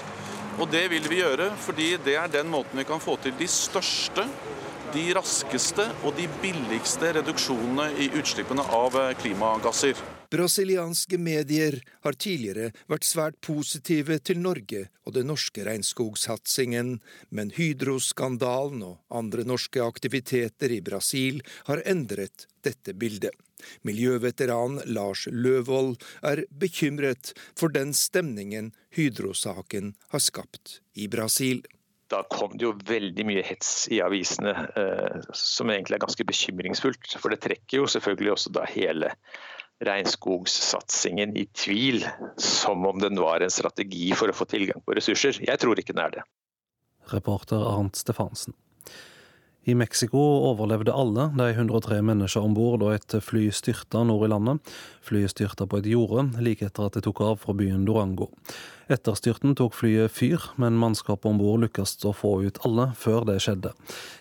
Og det vil vi gjøre fordi det er den måten vi kan få til de største de raskeste og de billigste reduksjonene i utslippene av klimagasser. Brasilianske medier har tidligere vært svært positive til Norge og den norske regnskogsatsingen, men Hydro-skandalen og andre norske aktiviteter i Brasil har endret dette bildet. Miljøveteran Lars Løvold er bekymret for den stemningen Hydro-saken har skapt i Brasil da kom det jo veldig mye hets i avisene eh, som egentlig er ganske bekymringsfullt. For det trekker jo selvfølgelig også da hele regnskogsatsingen i tvil, som om den var en strategi for å få tilgang på ressurser. Jeg tror ikke den er det. Reporter Arnt Stefansen. I Mexico overlevde alle de 103 mennesker om bord da et fly styrta nord i landet. Flyet styrta på et jorde like etter at det tok av fra byen Durango. Etter styrten tok flyet fyr, men mannskapet om bord lykkes å få ut alle før det skjedde.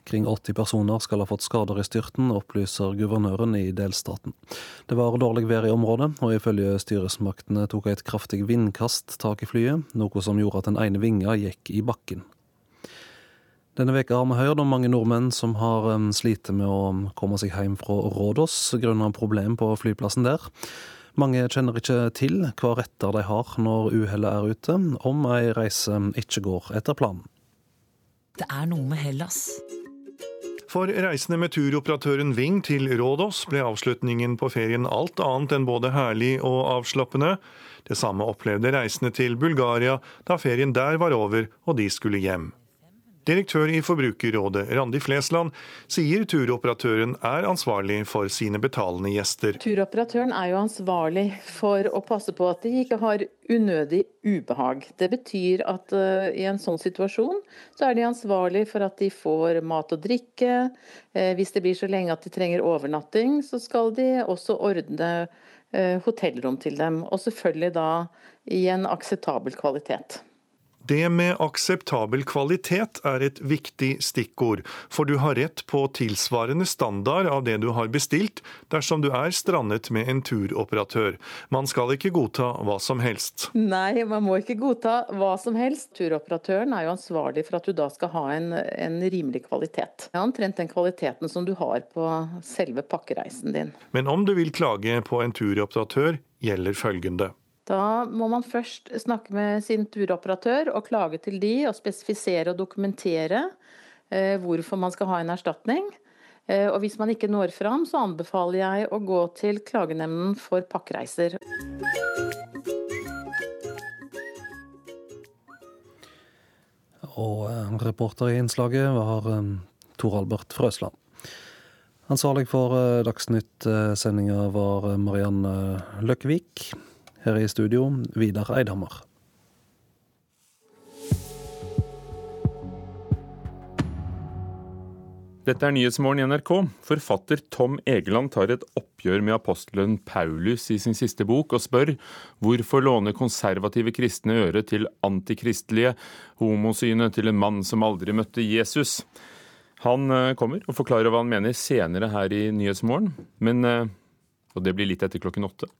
Kring 80 personer skal ha fått skader i styrten, opplyser guvernøren i delstaten. Det var dårlig vær i området, og ifølge styresmaktene tok et kraftig vindkast tak i flyet, noe som gjorde at den ene vinga gikk i bakken. Denne veka har vi hørt om mange nordmenn som har slitt med å komme seg hjem fra Rådås grunnet problem på flyplassen der. Mange kjenner ikke til hva retter de har når uhellet er ute, om ei reise ikke går etter planen. Det er noe med Hellas. For reisende med turoperatøren Ving til Rådås ble avslutningen på ferien alt annet enn både herlig og avslappende. Det samme opplevde reisende til Bulgaria da ferien der var over og de skulle hjem. Direktør i Forbrukerrådet, Randi Flesland, sier turoperatøren er ansvarlig for sine betalende gjester. Turoperatøren er jo ansvarlig for å passe på at de ikke har unødig ubehag. Det betyr at uh, i en sånn situasjon så er de ansvarlig for at de får mat og drikke. Uh, hvis det blir så lenge at de trenger overnatting, så skal de også ordne uh, hotellrom til dem. Og selvfølgelig da i en akseptabel kvalitet. Det med akseptabel kvalitet er et viktig stikkord, for du har rett på tilsvarende standard av det du har bestilt, dersom du er strandet med en turoperatør. Man skal ikke godta hva som helst. Nei, man må ikke godta hva som helst. Turoperatøren er jo ansvarlig for at du da skal ha en, en rimelig kvalitet. Omtrent den kvaliteten som du har på selve pakkereisen din. Men om du vil klage på en turoperatør, gjelder følgende. Da må man først snakke med sin turoperatør og klage til de og spesifisere og dokumentere eh, hvorfor man skal ha en erstatning. Eh, og hvis man ikke når fram, så anbefaler jeg å gå til Klagenemnden for pakkereiser. Og eh, reporter i innslaget var Tor Albert Frøsland. Ansvarlig for Dagsnytt-sendinga var Marianne Løkkevik. Her i studio, Vidar Eidhammer. Dette er Nyhetsmorgen i NRK. Forfatter Tom Egeland tar et oppgjør med apostelen Paulus i sin siste bok, og spør hvorfor låne konservative kristne øre til antikristelige homosynet til en mann som aldri møtte Jesus. Han eh, kommer og forklarer hva han mener senere her i Nyhetsmorgen, men, eh, og det blir litt etter klokken åtte.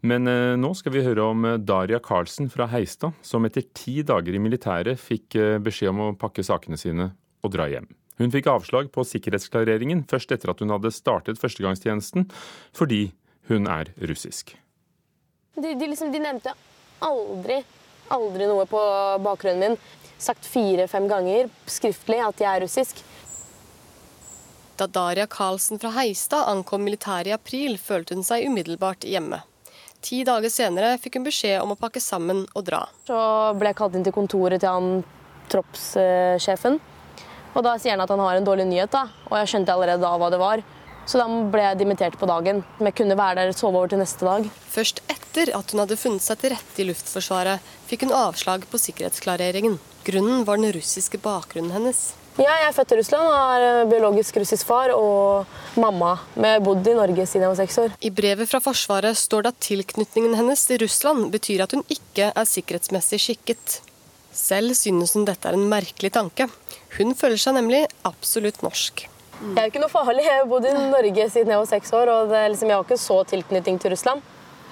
Men eh, nå skal vi høre om eh, Daria Karlsen fra Heistad, som etter ti dager i militæret fikk eh, beskjed om å pakke sakene sine og dra hjem. Hun fikk avslag på sikkerhetsklareringen først etter at hun hadde startet førstegangstjenesten, fordi hun er russisk. De, de, liksom, de nevnte aldri, aldri noe på bakgrunnen min. Sagt fire-fem ganger skriftlig at jeg er russisk. Da Daria Karlsen fra Heistad ankom militæret i april, følte hun seg umiddelbart hjemme. Ti dager senere fikk hun beskjed om å pakke sammen og dra. Så ble jeg kalt inn til kontoret til han troppssjefen. Og da sier han at han har en dårlig nyhet, da. og jeg skjønte allerede da hva det var. Så da ble jeg dimittert på dagen. Men jeg kunne være der og sove over til neste dag. Først etter at hun hadde funnet seg til rette i Luftforsvaret, fikk hun avslag på sikkerhetsklareringen. Grunnen var den russiske bakgrunnen hennes. Ja, jeg er født i Russland og har eh, biologisk russisk far og mamma. Men jeg har bodd i Norge siden jeg var seks år. I brevet fra Forsvaret står det at tilknytningen hennes til Russland betyr at hun ikke er sikkerhetsmessig skikket. Selv synes hun dette er en merkelig tanke. Hun føler seg nemlig absolutt norsk. Jeg er ikke noe farlig. Jeg har bodd i Norge siden jeg var seks år, og liksom, jeg har ikke så tilknytning til Russland.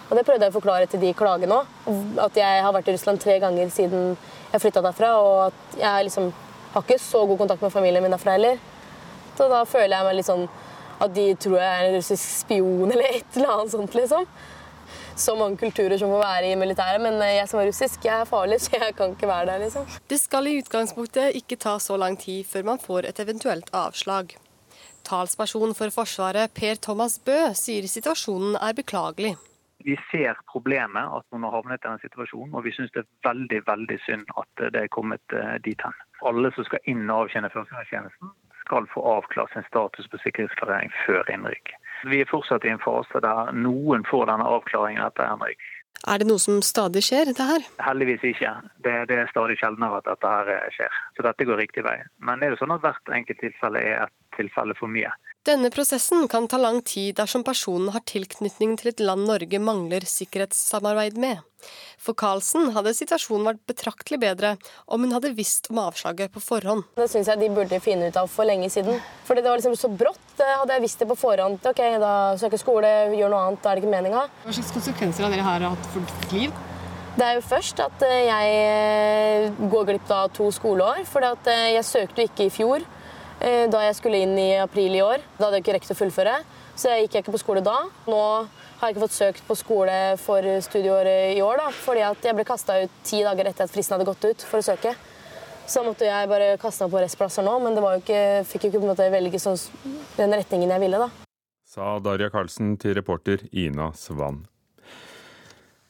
Og Det prøvde jeg å forklare til de klagene òg. At jeg har vært i Russland tre ganger siden jeg flytta derfra. og at jeg liksom har ikke så god kontakt med familien min derfra heller. Så da føler jeg meg litt sånn at de tror jeg er en russisk spion eller et eller annet sånt, liksom. Så mange kulturer som får være i militæret, men jeg som er russisk, jeg er farlig, så jeg kan ikke være der, liksom. Det skal i utgangspunktet ikke ta så lang tid før man får et eventuelt avslag. Talsperson for Forsvaret, Per Thomas Bø, sier situasjonen er beklagelig. Vi ser problemet at noen har havnet i denne situasjonen, og vi syns det er veldig veldig synd at det er kommet eh, dit hen. Alle som skal inn og avtjene førstegangstjenesten, skal få avklart sin status på sikkerhetsklarering før innrykk. Vi er fortsatt i en fase der noen får denne avklaringen etter innrykk. Er det noe som stadig skjer, det her? Heldigvis ikke. Det, det, er stadig sjeldnere at dette her skjer. Så dette går riktig vei. Men er det sånn at hvert enkelt tilfelle er et tilfelle for mye. Denne prosessen kan ta lang tid dersom personen har tilknytning til et land Norge mangler sikkerhetssamarbeid med. For Karlsen hadde situasjonen vært betraktelig bedre om hun hadde visst om avslaget på forhånd. Det syns jeg de burde finne ut av for lenge siden. Fordi det var liksom så brått. Hadde jeg visst det på forhånd, ok, da søker skole, gjør noe annet, da er det ikke meninga. Hva slags konsekvenser har dere hatt for ditt liv? Det er jo først at eh, jeg eh, går glipp av to skoleår. For eh, jeg søkte jo ikke i fjor. Eh, da jeg skulle inn i april i år. Da hadde jeg ikke rekt å fullføre, så jeg gikk ikke på skole da. Nå har jeg ikke fått søkt på skole for studieåret i år, da, fordi jeg ble kasta ut ti dager etter at fristen hadde gått ut for å søke. Så måtte jeg bare kaste meg på restplasser nå, men det jo ikke, fikk jo ikke på en måte velge sånn, den retningen jeg ville. da. Sa Darja Karlsen til reporter Ina Svann.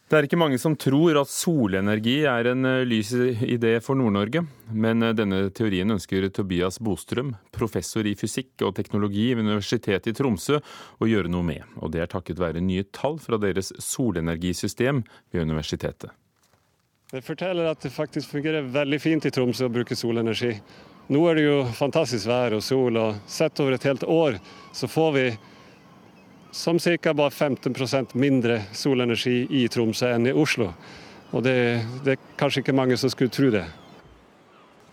Det er ikke mange som tror at solenergi er en eh, lys idé for Nord-Norge, men eh, denne teorien ønsker Tobias Bostrøm, professor i fysikk og teknologi ved Universitetet i Tromsø, å gjøre noe med. Og det er takket være nye tall fra deres solenergisystem ved universitetet. Det forteller at det faktisk fungerer veldig fint i Tromsø å bruke solenergi. Nå er det jo fantastisk vær og sol, og sett over et helt år så får vi som ca. bare 15% mindre solenergi i Tromsø enn i Oslo. Og det, det, er kanskje ikke mange som skulle tro det.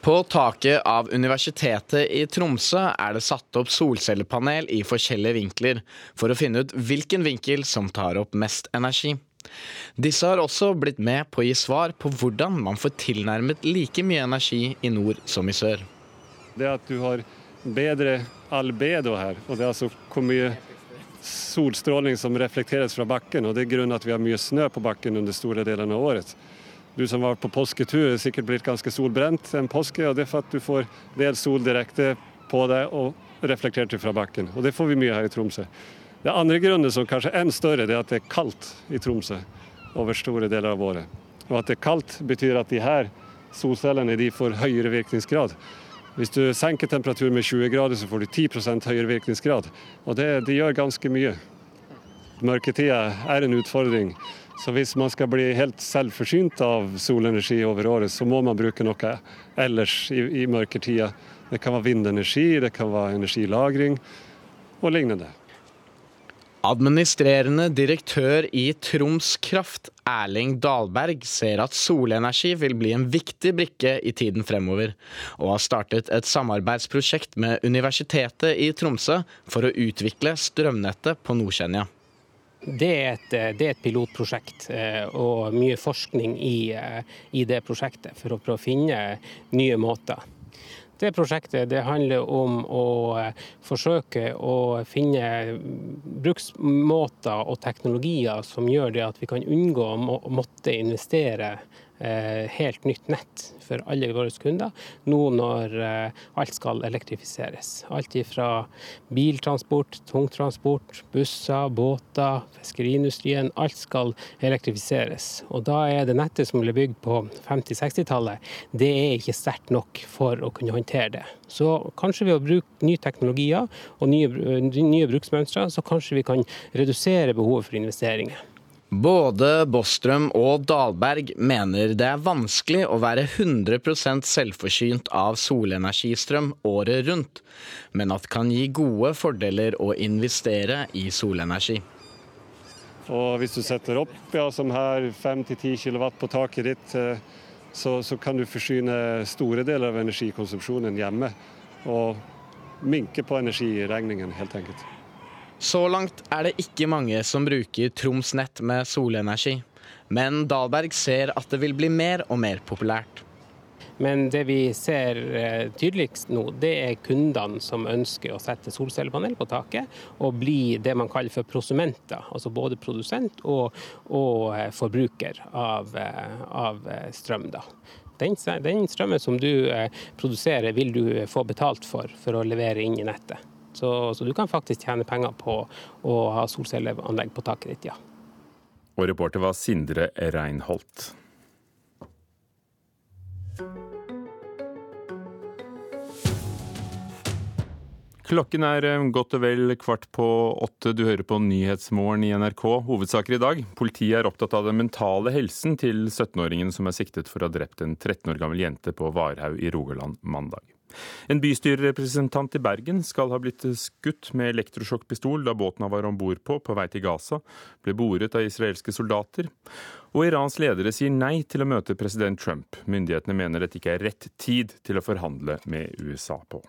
På taket av Universitetet i Tromsø er det satt opp solcellepanel i forskjellige vinkler, for å finne ut hvilken vinkel som tar opp mest energi. Disse har også blitt med på å gi svar på hvordan man får tilnærmet like mye energi i nord som i sør. Det at du har bedre albedo her, og det er altså hvor mye solstråling som reflekteres fra bakken, og det er grunnen at vi har mye snø på bakken under store deler av året. Du som var på påsketur, er sikkert blitt ganske solbrent en påske, og det er for at du får del sol direkte på deg og reflektert fra bakken. Og det får vi mye her i Tromsø. Det andre grunnen, som kanskje er enda større, det er at det er kaldt i Tromsø over store deler av året. Og at det er kaldt, betyr at de her solcellene de får høyere virkningsgrad. Hvis du senker temperaturen med 20 grader, så får du 10 høyere virkningsgrad. Og det, det gjør ganske mye. Mørketida er en utfordring. Så hvis man skal bli helt selvforsynt av solenergi over året, så må man bruke noe ellers i, i mørketida. Det kan være vindenergi, det kan være energilagring og lignende. Administrerende direktør i Troms Kraft, Erling Dalberg, ser at solenergi vil bli en viktig brikke i tiden fremover, og har startet et samarbeidsprosjekt med Universitetet i Tromsø for å utvikle strømnettet på Nordkjenja. Det er, et, det er, et, pilotprosjekt eh, og mye forskning i, eh, i det prosjektet for å prøve å finne nye måter. Det prosjektet det handler om å eh, forsøke å finne bruksmåter og teknologier som gjør det at vi kan unngå å måtte investere helt nytt nett for alle våre kunder, nå når eh, alt skal elektrifiseres. Alt fra biltransport, tungtransport, busser, båter, fiskeriindustrien. Alt skal elektrifiseres. Og da er det nettet som ble bygd på 50-60-tallet, det er ikke sterkt nok for å kunne håndtere det. Så kanskje ved å bruke nye teknologier og nye, nye bruksmønstre, så kanskje vi kan redusere behovet for investeringer. Både Bostrøm og Dalberg mener det er vanskelig å være 100% selvforsynt av solenergistrøm året rundt, men at det kan gi gode fordeler å investere i solenergi. Og hvis du setter opp ja, som her 5-10 kW på taket ditt, eh, så, så, kan du forsyne store deler av energikonsumsjonen hjemme. Og minke på energiregningen, helt enkelt. Så langt er det ikke mange som bruker Troms Nett med solenergi. Men Dahlberg ser at det vil bli mer og mer populært. Men det vi ser eh, tydeligst nå, det er kundene som ønsker å sette solcellepanel på taket og bli det man kaller for prosumenter. Altså både produsent og, og eh, forbruker av, eh, av strøm. Da. Den, den strømmen som du produserer, vil du få betalt for for å levere inn i nettet. Så, så, du kan faktisk tjene penger på å ha solcelleanlegg på taket ditt, ja. Og reporter var Sindre Reinholt. Klokken er eh, godt og vel kvart på åtte. Du hører på Nyhetsmorgen i NRK. Hovedsaker i dag. Politiet er opptatt av den mentale helsen til 17-åringen som er siktet for å ha drept en 13 år gammel jente på Varhaug i Rogaland mandag. En bystyrerepresentant i Bergen skal ha blitt skutt med elektrosjokkpistol da båten han var om bord på, på vei til Gaza, ble boret av israelske soldater. Og Irans ledere sier nei til å møte president Trump. Myndighetene mener dette ikke er rett tid til å forhandle med USA på.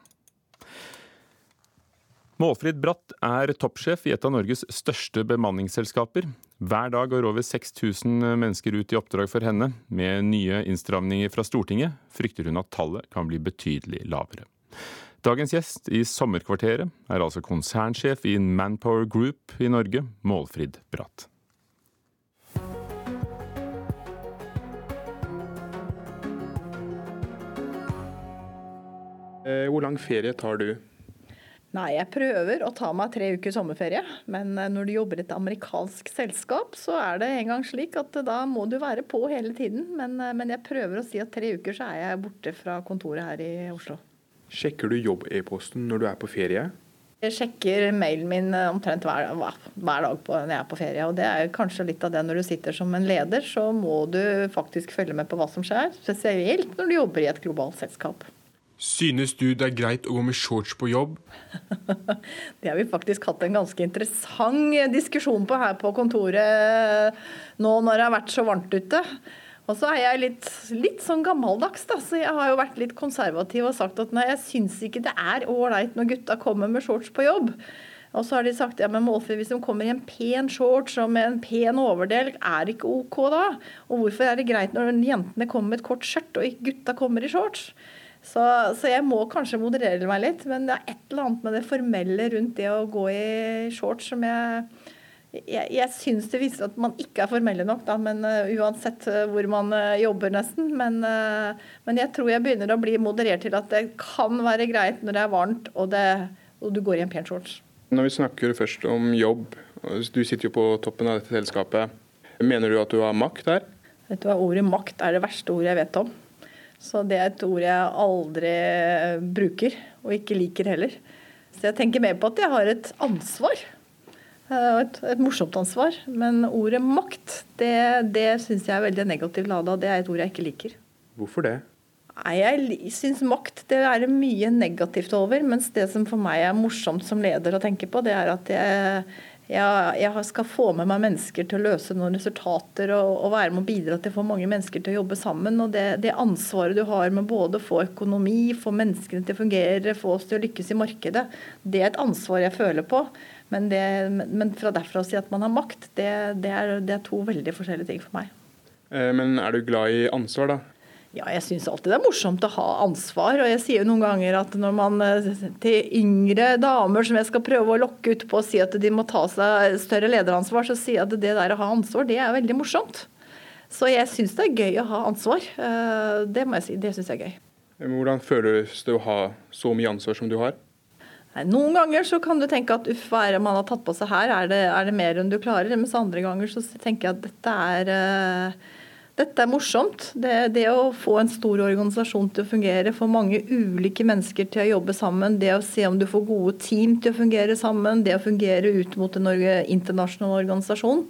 Målfrid Bratt er toppsjef i et av Norges største bemanningsselskaper. Hver dag går over 6000 mennesker ut i oppdrag for henne. Med nye innstramninger fra Stortinget frykter hun at tallet kan bli betydelig lavere. Dagens gjest i Sommerkvarteret er altså konsernsjef i Manpower Group i Norge, Målfrid Bratt. Eh, hvor lang ferie tar du? Nei, jeg prøver å ta meg tre uker sommerferie. Men eh, når du jobber i et amerikansk selskap, så er det en gang slik at da må du være på hele tiden. Men, eh, men jeg prøver å si at tre uker så er jeg borte fra kontoret her i Oslo. Sjekker du jobb-e-posten når du er på ferie? Jeg sjekker mailen min omtrent hver, hver, dag på, når jeg er på ferie. Og det er kanskje litt av det når du sitter som en leder, så må du faktisk følge med på hva som skjer. Spesielt når du jobber i et globalt selskap. Synes du det er greit å gå med shorts på jobb? det har vi faktisk hatt en ganske interessant diskusjon på her på kontoret nå når det har vært så varmt ute. Og så er jeg litt, litt sånn gammeldags, da. Så jeg har jo vært litt konservativ og sagt at nei, jeg syns ikke det er ålreit når gutta kommer med shorts på jobb. Og så har de sagt ja, men Målfrid, hvis de kommer i en pen shorts og med en pen overdel, er det ikke OK da? Og hvorfor er det greit når jentene kommer med et kort skjørt og gutta kommer i shorts? Så, så, jeg må kanskje moderere meg litt. Men det er et eller annet med det formelle rundt det å gå i shorts som jeg Jeg, jeg syns det viser at man ikke er formelle nok, da, men uh, uansett uh, hvor man uh, jobber, nesten. Men, men, jeg tror jeg begynner å bli moderert til at det kan være greit når det er varmt og, det, og du går i en pen shorts. Når vi snakker først om jobb, du sitter jo på toppen av dette selskapet. Mener du at du har makt her? Vet du hva, Ordet makt er det verste ordet jeg vet om. Så det er et ord jeg aldri bruker, og ikke liker heller. Så jeg tenker mer på at jeg har et ansvar. Eh, et, et morsomt ansvar. Men ordet makt, det, det syns jeg er veldig negativt lada. Det er et ord jeg ikke liker. Hvorfor det? Nei, Jeg syns makt det er det mye negativt over. Mens det som for meg er morsomt som leder å tenke på, det er at jeg, jeg, jeg, skal få med meg mennesker til å løse noen resultater og, og, være med å bidra til å få mange mennesker til å jobbe sammen. og det, det, ansvaret du har med både å få økonomi, få menneskene til å fungere, få oss til å lykkes i markedet, det er et ansvar jeg føler på. Men, det, men fra derfra å si at man har makt, det, det, er, det er to veldig forskjellige ting for meg. Eh, men er du glad i ansvar, da? Ja, jeg syns alltid det er morsomt å ha ansvar. Og jeg sier jo noen ganger at når man eh, til yngre damer som jeg skal prøve å lokke ut på å si at de må ta seg større lederansvar, så sier jeg at det der å ha ansvar, det er veldig morsomt. Så jeg syns det er gøy å ha ansvar. Eh, det må jeg si. Det syns jeg er gøy. Hvordan føles det å ha så mye ansvar som du har? Noen ganger så kan du tenke at uff, hva er det man har tatt på seg her, er det, er det mer enn du klarer? Mens andre ganger så tenker jeg at dette er uh, dette er morsomt. Det, det, å få en stor organisasjon til å fungere, få mange ulike mennesker til å jobbe sammen, det å se om du får gode team til å fungere sammen, det å fungere ut mot en internasjonal organisasjon.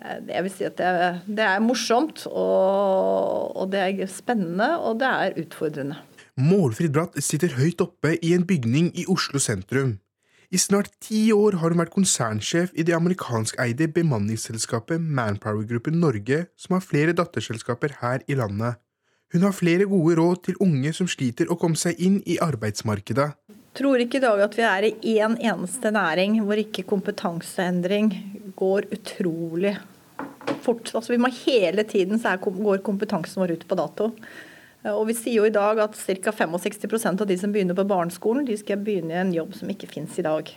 Eh, jeg vil si at det, det er morsomt, og, og, det er spennende, og det er utfordrende. Målfrid Bratt sitter høyt oppe i en bygning i Oslo sentrum. I snart ti år har hun vært konsernsjef i det amerikanskeide bemanningsselskapet Manpower-gruppen Norge, som har flere datterselskaper her i landet. Hun har flere gode råd til unge som sliter å komme seg inn i arbeidsmarkedet. Tror ikke i dag at vi er i én en eneste næring hvor ikke kompetanseendring går utrolig fort. Altså vi må Hele tiden så går kompetansen vår ut på dato. Eh, og Vi sier jo i dag at ca. 65% av de som begynner på barneskolen, de skal begynne i en jobb som ikke finnes i dag.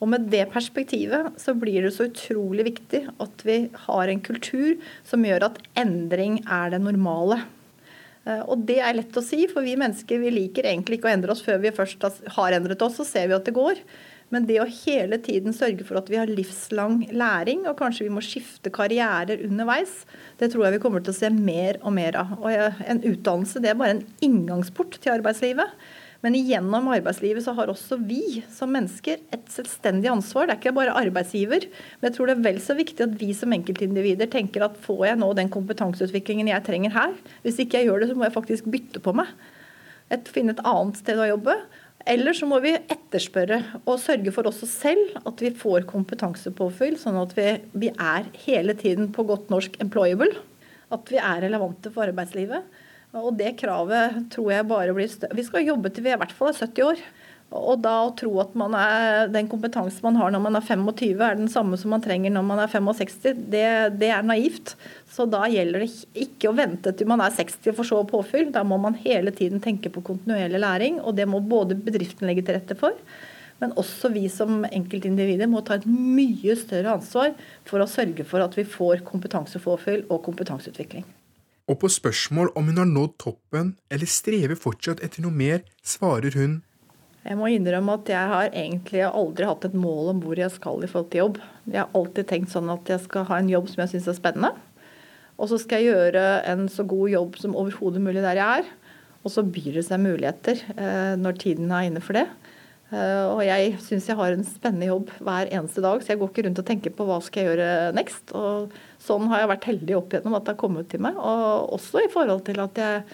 Og Med det perspektivet så blir det så utrolig viktig at vi har en kultur som gjør at endring er det normale. Eh, og det er lett å si, for vi mennesker vi liker egentlig ikke å endre oss før vi først har endret oss, så ser vi at det går. Men det å hele tiden sørge for at vi har livslang læring, og kanskje vi må skifte karrierer underveis, det tror jeg vi kommer til å se mer og mer av. Og en utdannelse det er bare en inngangsport til arbeidslivet. Men gjennom arbeidslivet så har også vi som mennesker et selvstendig ansvar. Det er ikke bare arbeidsgiver. Men jeg tror det er vel så viktig at vi som enkeltindivider tenker at får jeg nå den kompetanseutviklingen jeg trenger her? Hvis ikke jeg gjør det, så må jeg faktisk bytte på meg. Et, finne et annet sted å jobbe. Eller så må vi etterspørre og sørge for også selv at vi får kompetansepåfyll, sånn at vi, vi er hele tiden på godt norsk employable. At vi er relevante for arbeidslivet. Og det kravet tror jeg bare blir større. Vi skal jobbe til vi i hvert fall er 70 år. Og da å tro at er, den kompetansen man har når man er 25 er den samme som man trenger når man er 65, det, det, er naivt. Så da gjelder det ikke å vente til man er 60 for så påfyll. Da må man hele tiden tenke på kontinuerlig læring, og det må både bedriften legge til rette for. Men også vi som enkeltindivider må ta et mye større ansvar for å sørge for at vi får kompetansepåfyll og kompetanseutvikling. Og på spørsmål om hun har nådd toppen eller strever fortsatt etter noe mer, svarer hun jeg må innrømme at jeg har egentlig aldri hatt et mål om hvor jeg skal i forhold til jobb. Jeg har alltid tenkt sånn at jeg skal ha en jobb som jeg syns er spennende. Og så skal jeg gjøre en så god jobb som overhodet mulig der jeg er. Og så byr det seg muligheter eh, når tiden er inne for det. Eh, og jeg syns jeg har en spennende jobb hver eneste dag, så jeg går ikke rundt og tenker på hva skal jeg gjøre next. Og sånn har jeg vært heldig opp igjennom at det har kommet til meg. Og også i forhold til at jeg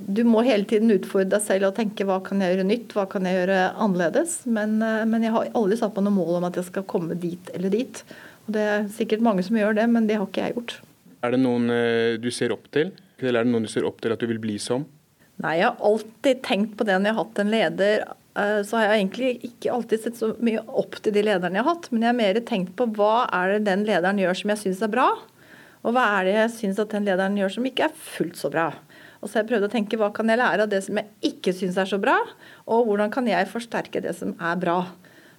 Du må hele tiden utfordre deg selv og tenke hva kan jeg gjøre nytt, hva kan jeg gjøre annerledes. Men, eh, men jeg har aldri satt på noe mål om at jeg skal komme dit eller dit. Og det er sikkert mange som gjør det, men det har ikke jeg gjort. Er det noen eh, du ser opp til, eller er det noen du ser opp til at du vil bli som? Nei, jeg har alltid tenkt på det når jeg har hatt en leder. Eh, så har jeg egentlig ikke alltid sett så mye opp til de lederne jeg har hatt, men jeg har mer tenkt på hva er det den lederen gjør som jeg syns er bra, og hva er det jeg syns at den lederen gjør som ikke er fullt så bra. Og så har jeg prøvd å tenke hva kan jeg lære av det som jeg ikke syns er så bra, og hvordan kan jeg forsterke det som er bra.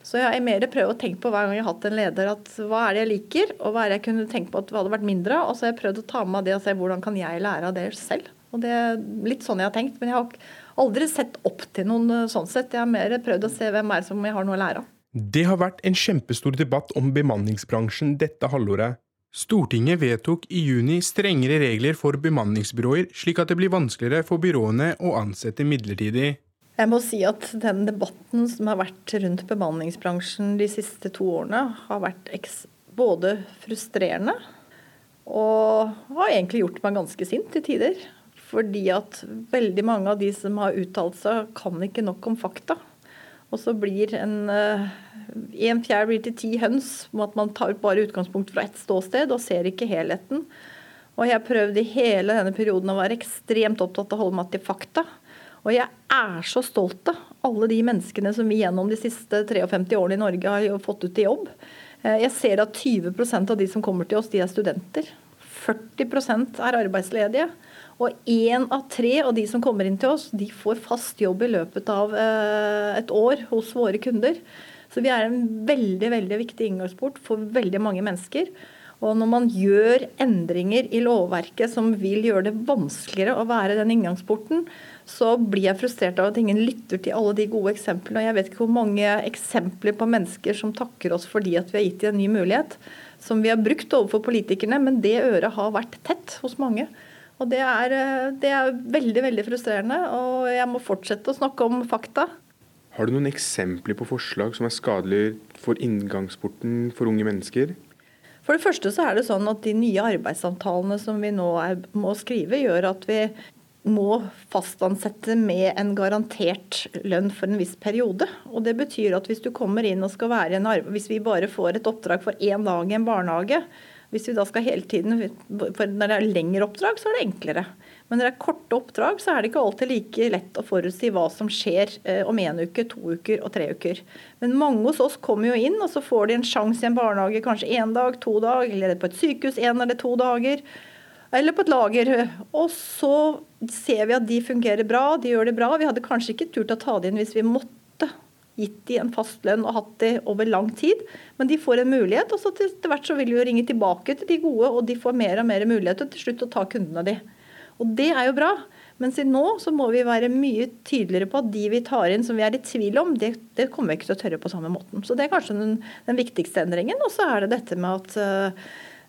Så jeg har mer prøvd å tenke på hver gang jeg har hatt en leder, at hva er det jeg liker, og hva er det jeg kunne tenke på at hadde vært mindre av. Og så har jeg prøvd å ta med meg det og se hvordan kan jeg lære av det selv. Og det er litt sånn jeg har tenkt. Men jeg har aldri sett opp til noen eh, sånn sett. Jeg har mer prøvd å se hvem er som jeg har noe å lære av. Det har vært en kjempestor debatt om bemanningsbransjen dette halvåret. Stortinget vedtok i juni strengere regler for bemanningsbyråer, slik at det blir vanskeligere for byråene å ansette midlertidig. Jeg må si at den debatten som har vært rundt bemanningsbransjen de siste to årene, har vært både frustrerende og har egentlig gjort meg ganske sint til tider. Fordi at veldig mange av de som har uttalt seg, kan ikke nok om fakta. Og så blir en eh, fjær blir til ti høns, med at man tar bare utgangspunkt fra ett ståsted og ser ikke helheten. Og jeg prøvde i hele denne perioden å være ekstremt opptatt av å holde meg til fakta. Og jeg er så stolt av alle de menneskene som vi gjennom de siste 53 årene i Norge har fått ut i jobb. Eh, jeg ser at 20% av de som kommer til oss, de er studenter. 40% er arbeidsledige. Og én av tre av de som kommer inn til oss, de får fast jobb i løpet av eh, et år hos våre kunder. Så vi er en veldig veldig viktig inngangsport for veldig mange mennesker. Og når man gjør endringer i lovverket som vil gjøre det vanskeligere å være den inngangsporten, så blir jeg frustrert av at ingen lytter til alle de gode eksemplene. Og jeg vet ikke hvor mange eksempler på mennesker som takker oss fordi at vi har gitt dem en ny mulighet, som vi har brukt overfor politikerne, men det øret har vært tett hos mange. Og det er, eh, det er, veldig veldig frustrerende, og jeg må fortsette å snakke om fakta. Har du noen eksempler på forslag som er skadelige for inngangsporten for unge mennesker? For det første så er det sånn at De nye arbeidsavtalene som vi nå er, må skrive, gjør at vi må fastansette med en garantert lønn for en viss periode. Og Det betyr at hvis du kommer inn og skal være en arbeid, hvis vi bare får et oppdrag for én dag i en barnehage, hvis vi da skal hele tiden, for Når det er lengre oppdrag, så er det enklere. Men når det er korte oppdrag, så er det ikke alltid like lett å forutsi hva som skjer eh, om én uke, to uker og tre uker. Men mange hos oss kommer jo inn, og så får de en sjanse i en barnehage kanskje én dag, to dag, eller på et sykehus én eller to dager. Eller på et lager. Og så ser vi at de fungerer bra, de gjør det bra. Vi hadde kanskje ikke turt å ta det inn hvis vi måtte gitt de en fast lønn og hatt det over lang tid. Men de får en mulighet, og så til hvert så vil vi jo ringe tilbake til de gode, og de får mer og mer muligheter til slutt å ta kundene de. Og det er jo bra. Men siden nå så må vi være mye tydeligere på at de vi tar inn som vi er i tvil om, det, det kommer vi ikke til å tørre på samme måten. Så det er kanskje den, den viktigste endringen. Og så er det dette med at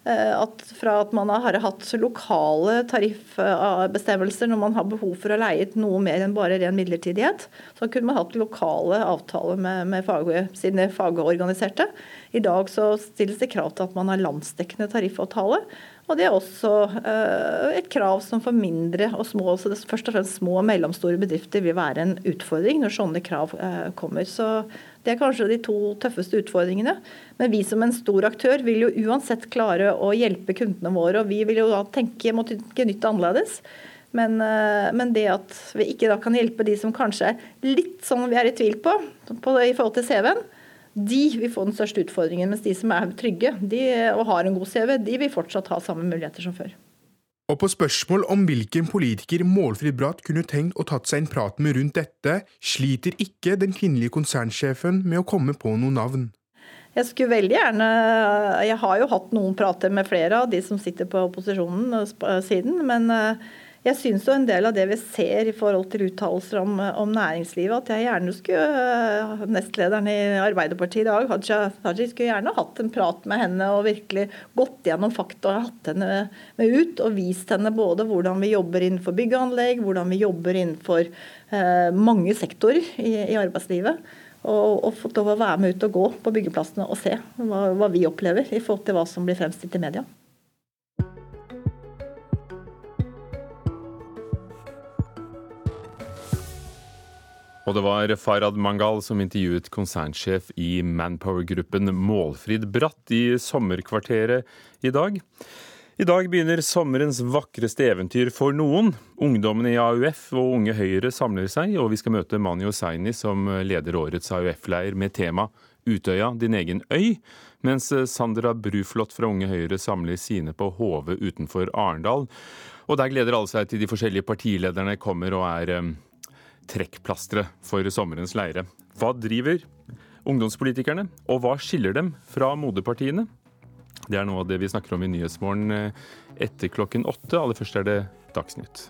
Eh, at fra at man har hatt lokale tariffbestemmelser når man har behov for å leie ut noe mer enn bare ren midlertidighet, så kunne man hatt lokale avtaler med, med fag, sine fagorganiserte. I dag så stilles det krav til at man har landsdekkende tariffavtale. Og det er også eh, et krav som for mindre og små, så først og fremst små og mellomstore bedrifter vil være en utfordring når sånne krav eh, kommer. Så det er kanskje de to tøffeste utfordringene. Men vi som en stor aktør vil jo uansett klare å hjelpe kundene våre. Og vi vil jo da tenke må tenke nytt annerledes. Men, eh, men, det at vi ikke da kan hjelpe de som kanskje er litt sånn vi er i tvil på, på i forhold til CV-en, de vil få den største utfordringen. Mens de som er trygge de, og har en god CV, de vil fortsatt ha samme muligheter som før. Og på spørsmål om hvilken politiker Målfrid Bratt kunne tenkt å tatt seg en prat med rundt dette, sliter ikke den kvinnelige konsernsjefen med å komme på noe navn. Jeg skulle veldig gjerne Jeg har jo hatt noen prater med flere av de som sitter på opposisjonen eh, siden, men eh, jeg syns jo en del av det vi ser i forhold til uttalelser om, om, næringslivet, at jeg gjerne skulle eh, Nestlederen i Arbeiderpartiet i dag, Haja Haji, skulle gjerne hatt en prat med henne og virkelig gått gjennom fakta og hatt henne med ut og vist henne både hvordan vi jobber innenfor bygg og anlegg, hvordan vi jobber innenfor eh, mange sektorer i, i arbeidslivet. Og, og, fått lov å være med ut og gå på byggeplassene og se hva, hva vi opplever i forhold til hva som blir fremstilt i media. Og det var Farad Mangal som intervjuet konsernsjef i Manpower-gruppen Målfrid Bratt i sommerkvarteret i dag. I dag begynner sommerens vakreste eventyr for noen. Ungdommene i AUF og Unge Høyre samler seg, og vi skal møte Mani Hosseini som leder årets AUF-leir med tema Utøya, din egen øy, mens Sandra Bruflot fra Unge Høyre samler sine på Hove utenfor Arendal. Og der gleder alle seg til de forskjellige partilederne kommer og er eh, trekkplasteret for sommerens leire. Hva driver ungdomspolitikerne, og hva skiller dem fra moderpartiene? Det er noe av det vi snakker om i Nyhetsmorgen eh, etter klokken åtte. Aller først er det Dagsnytt.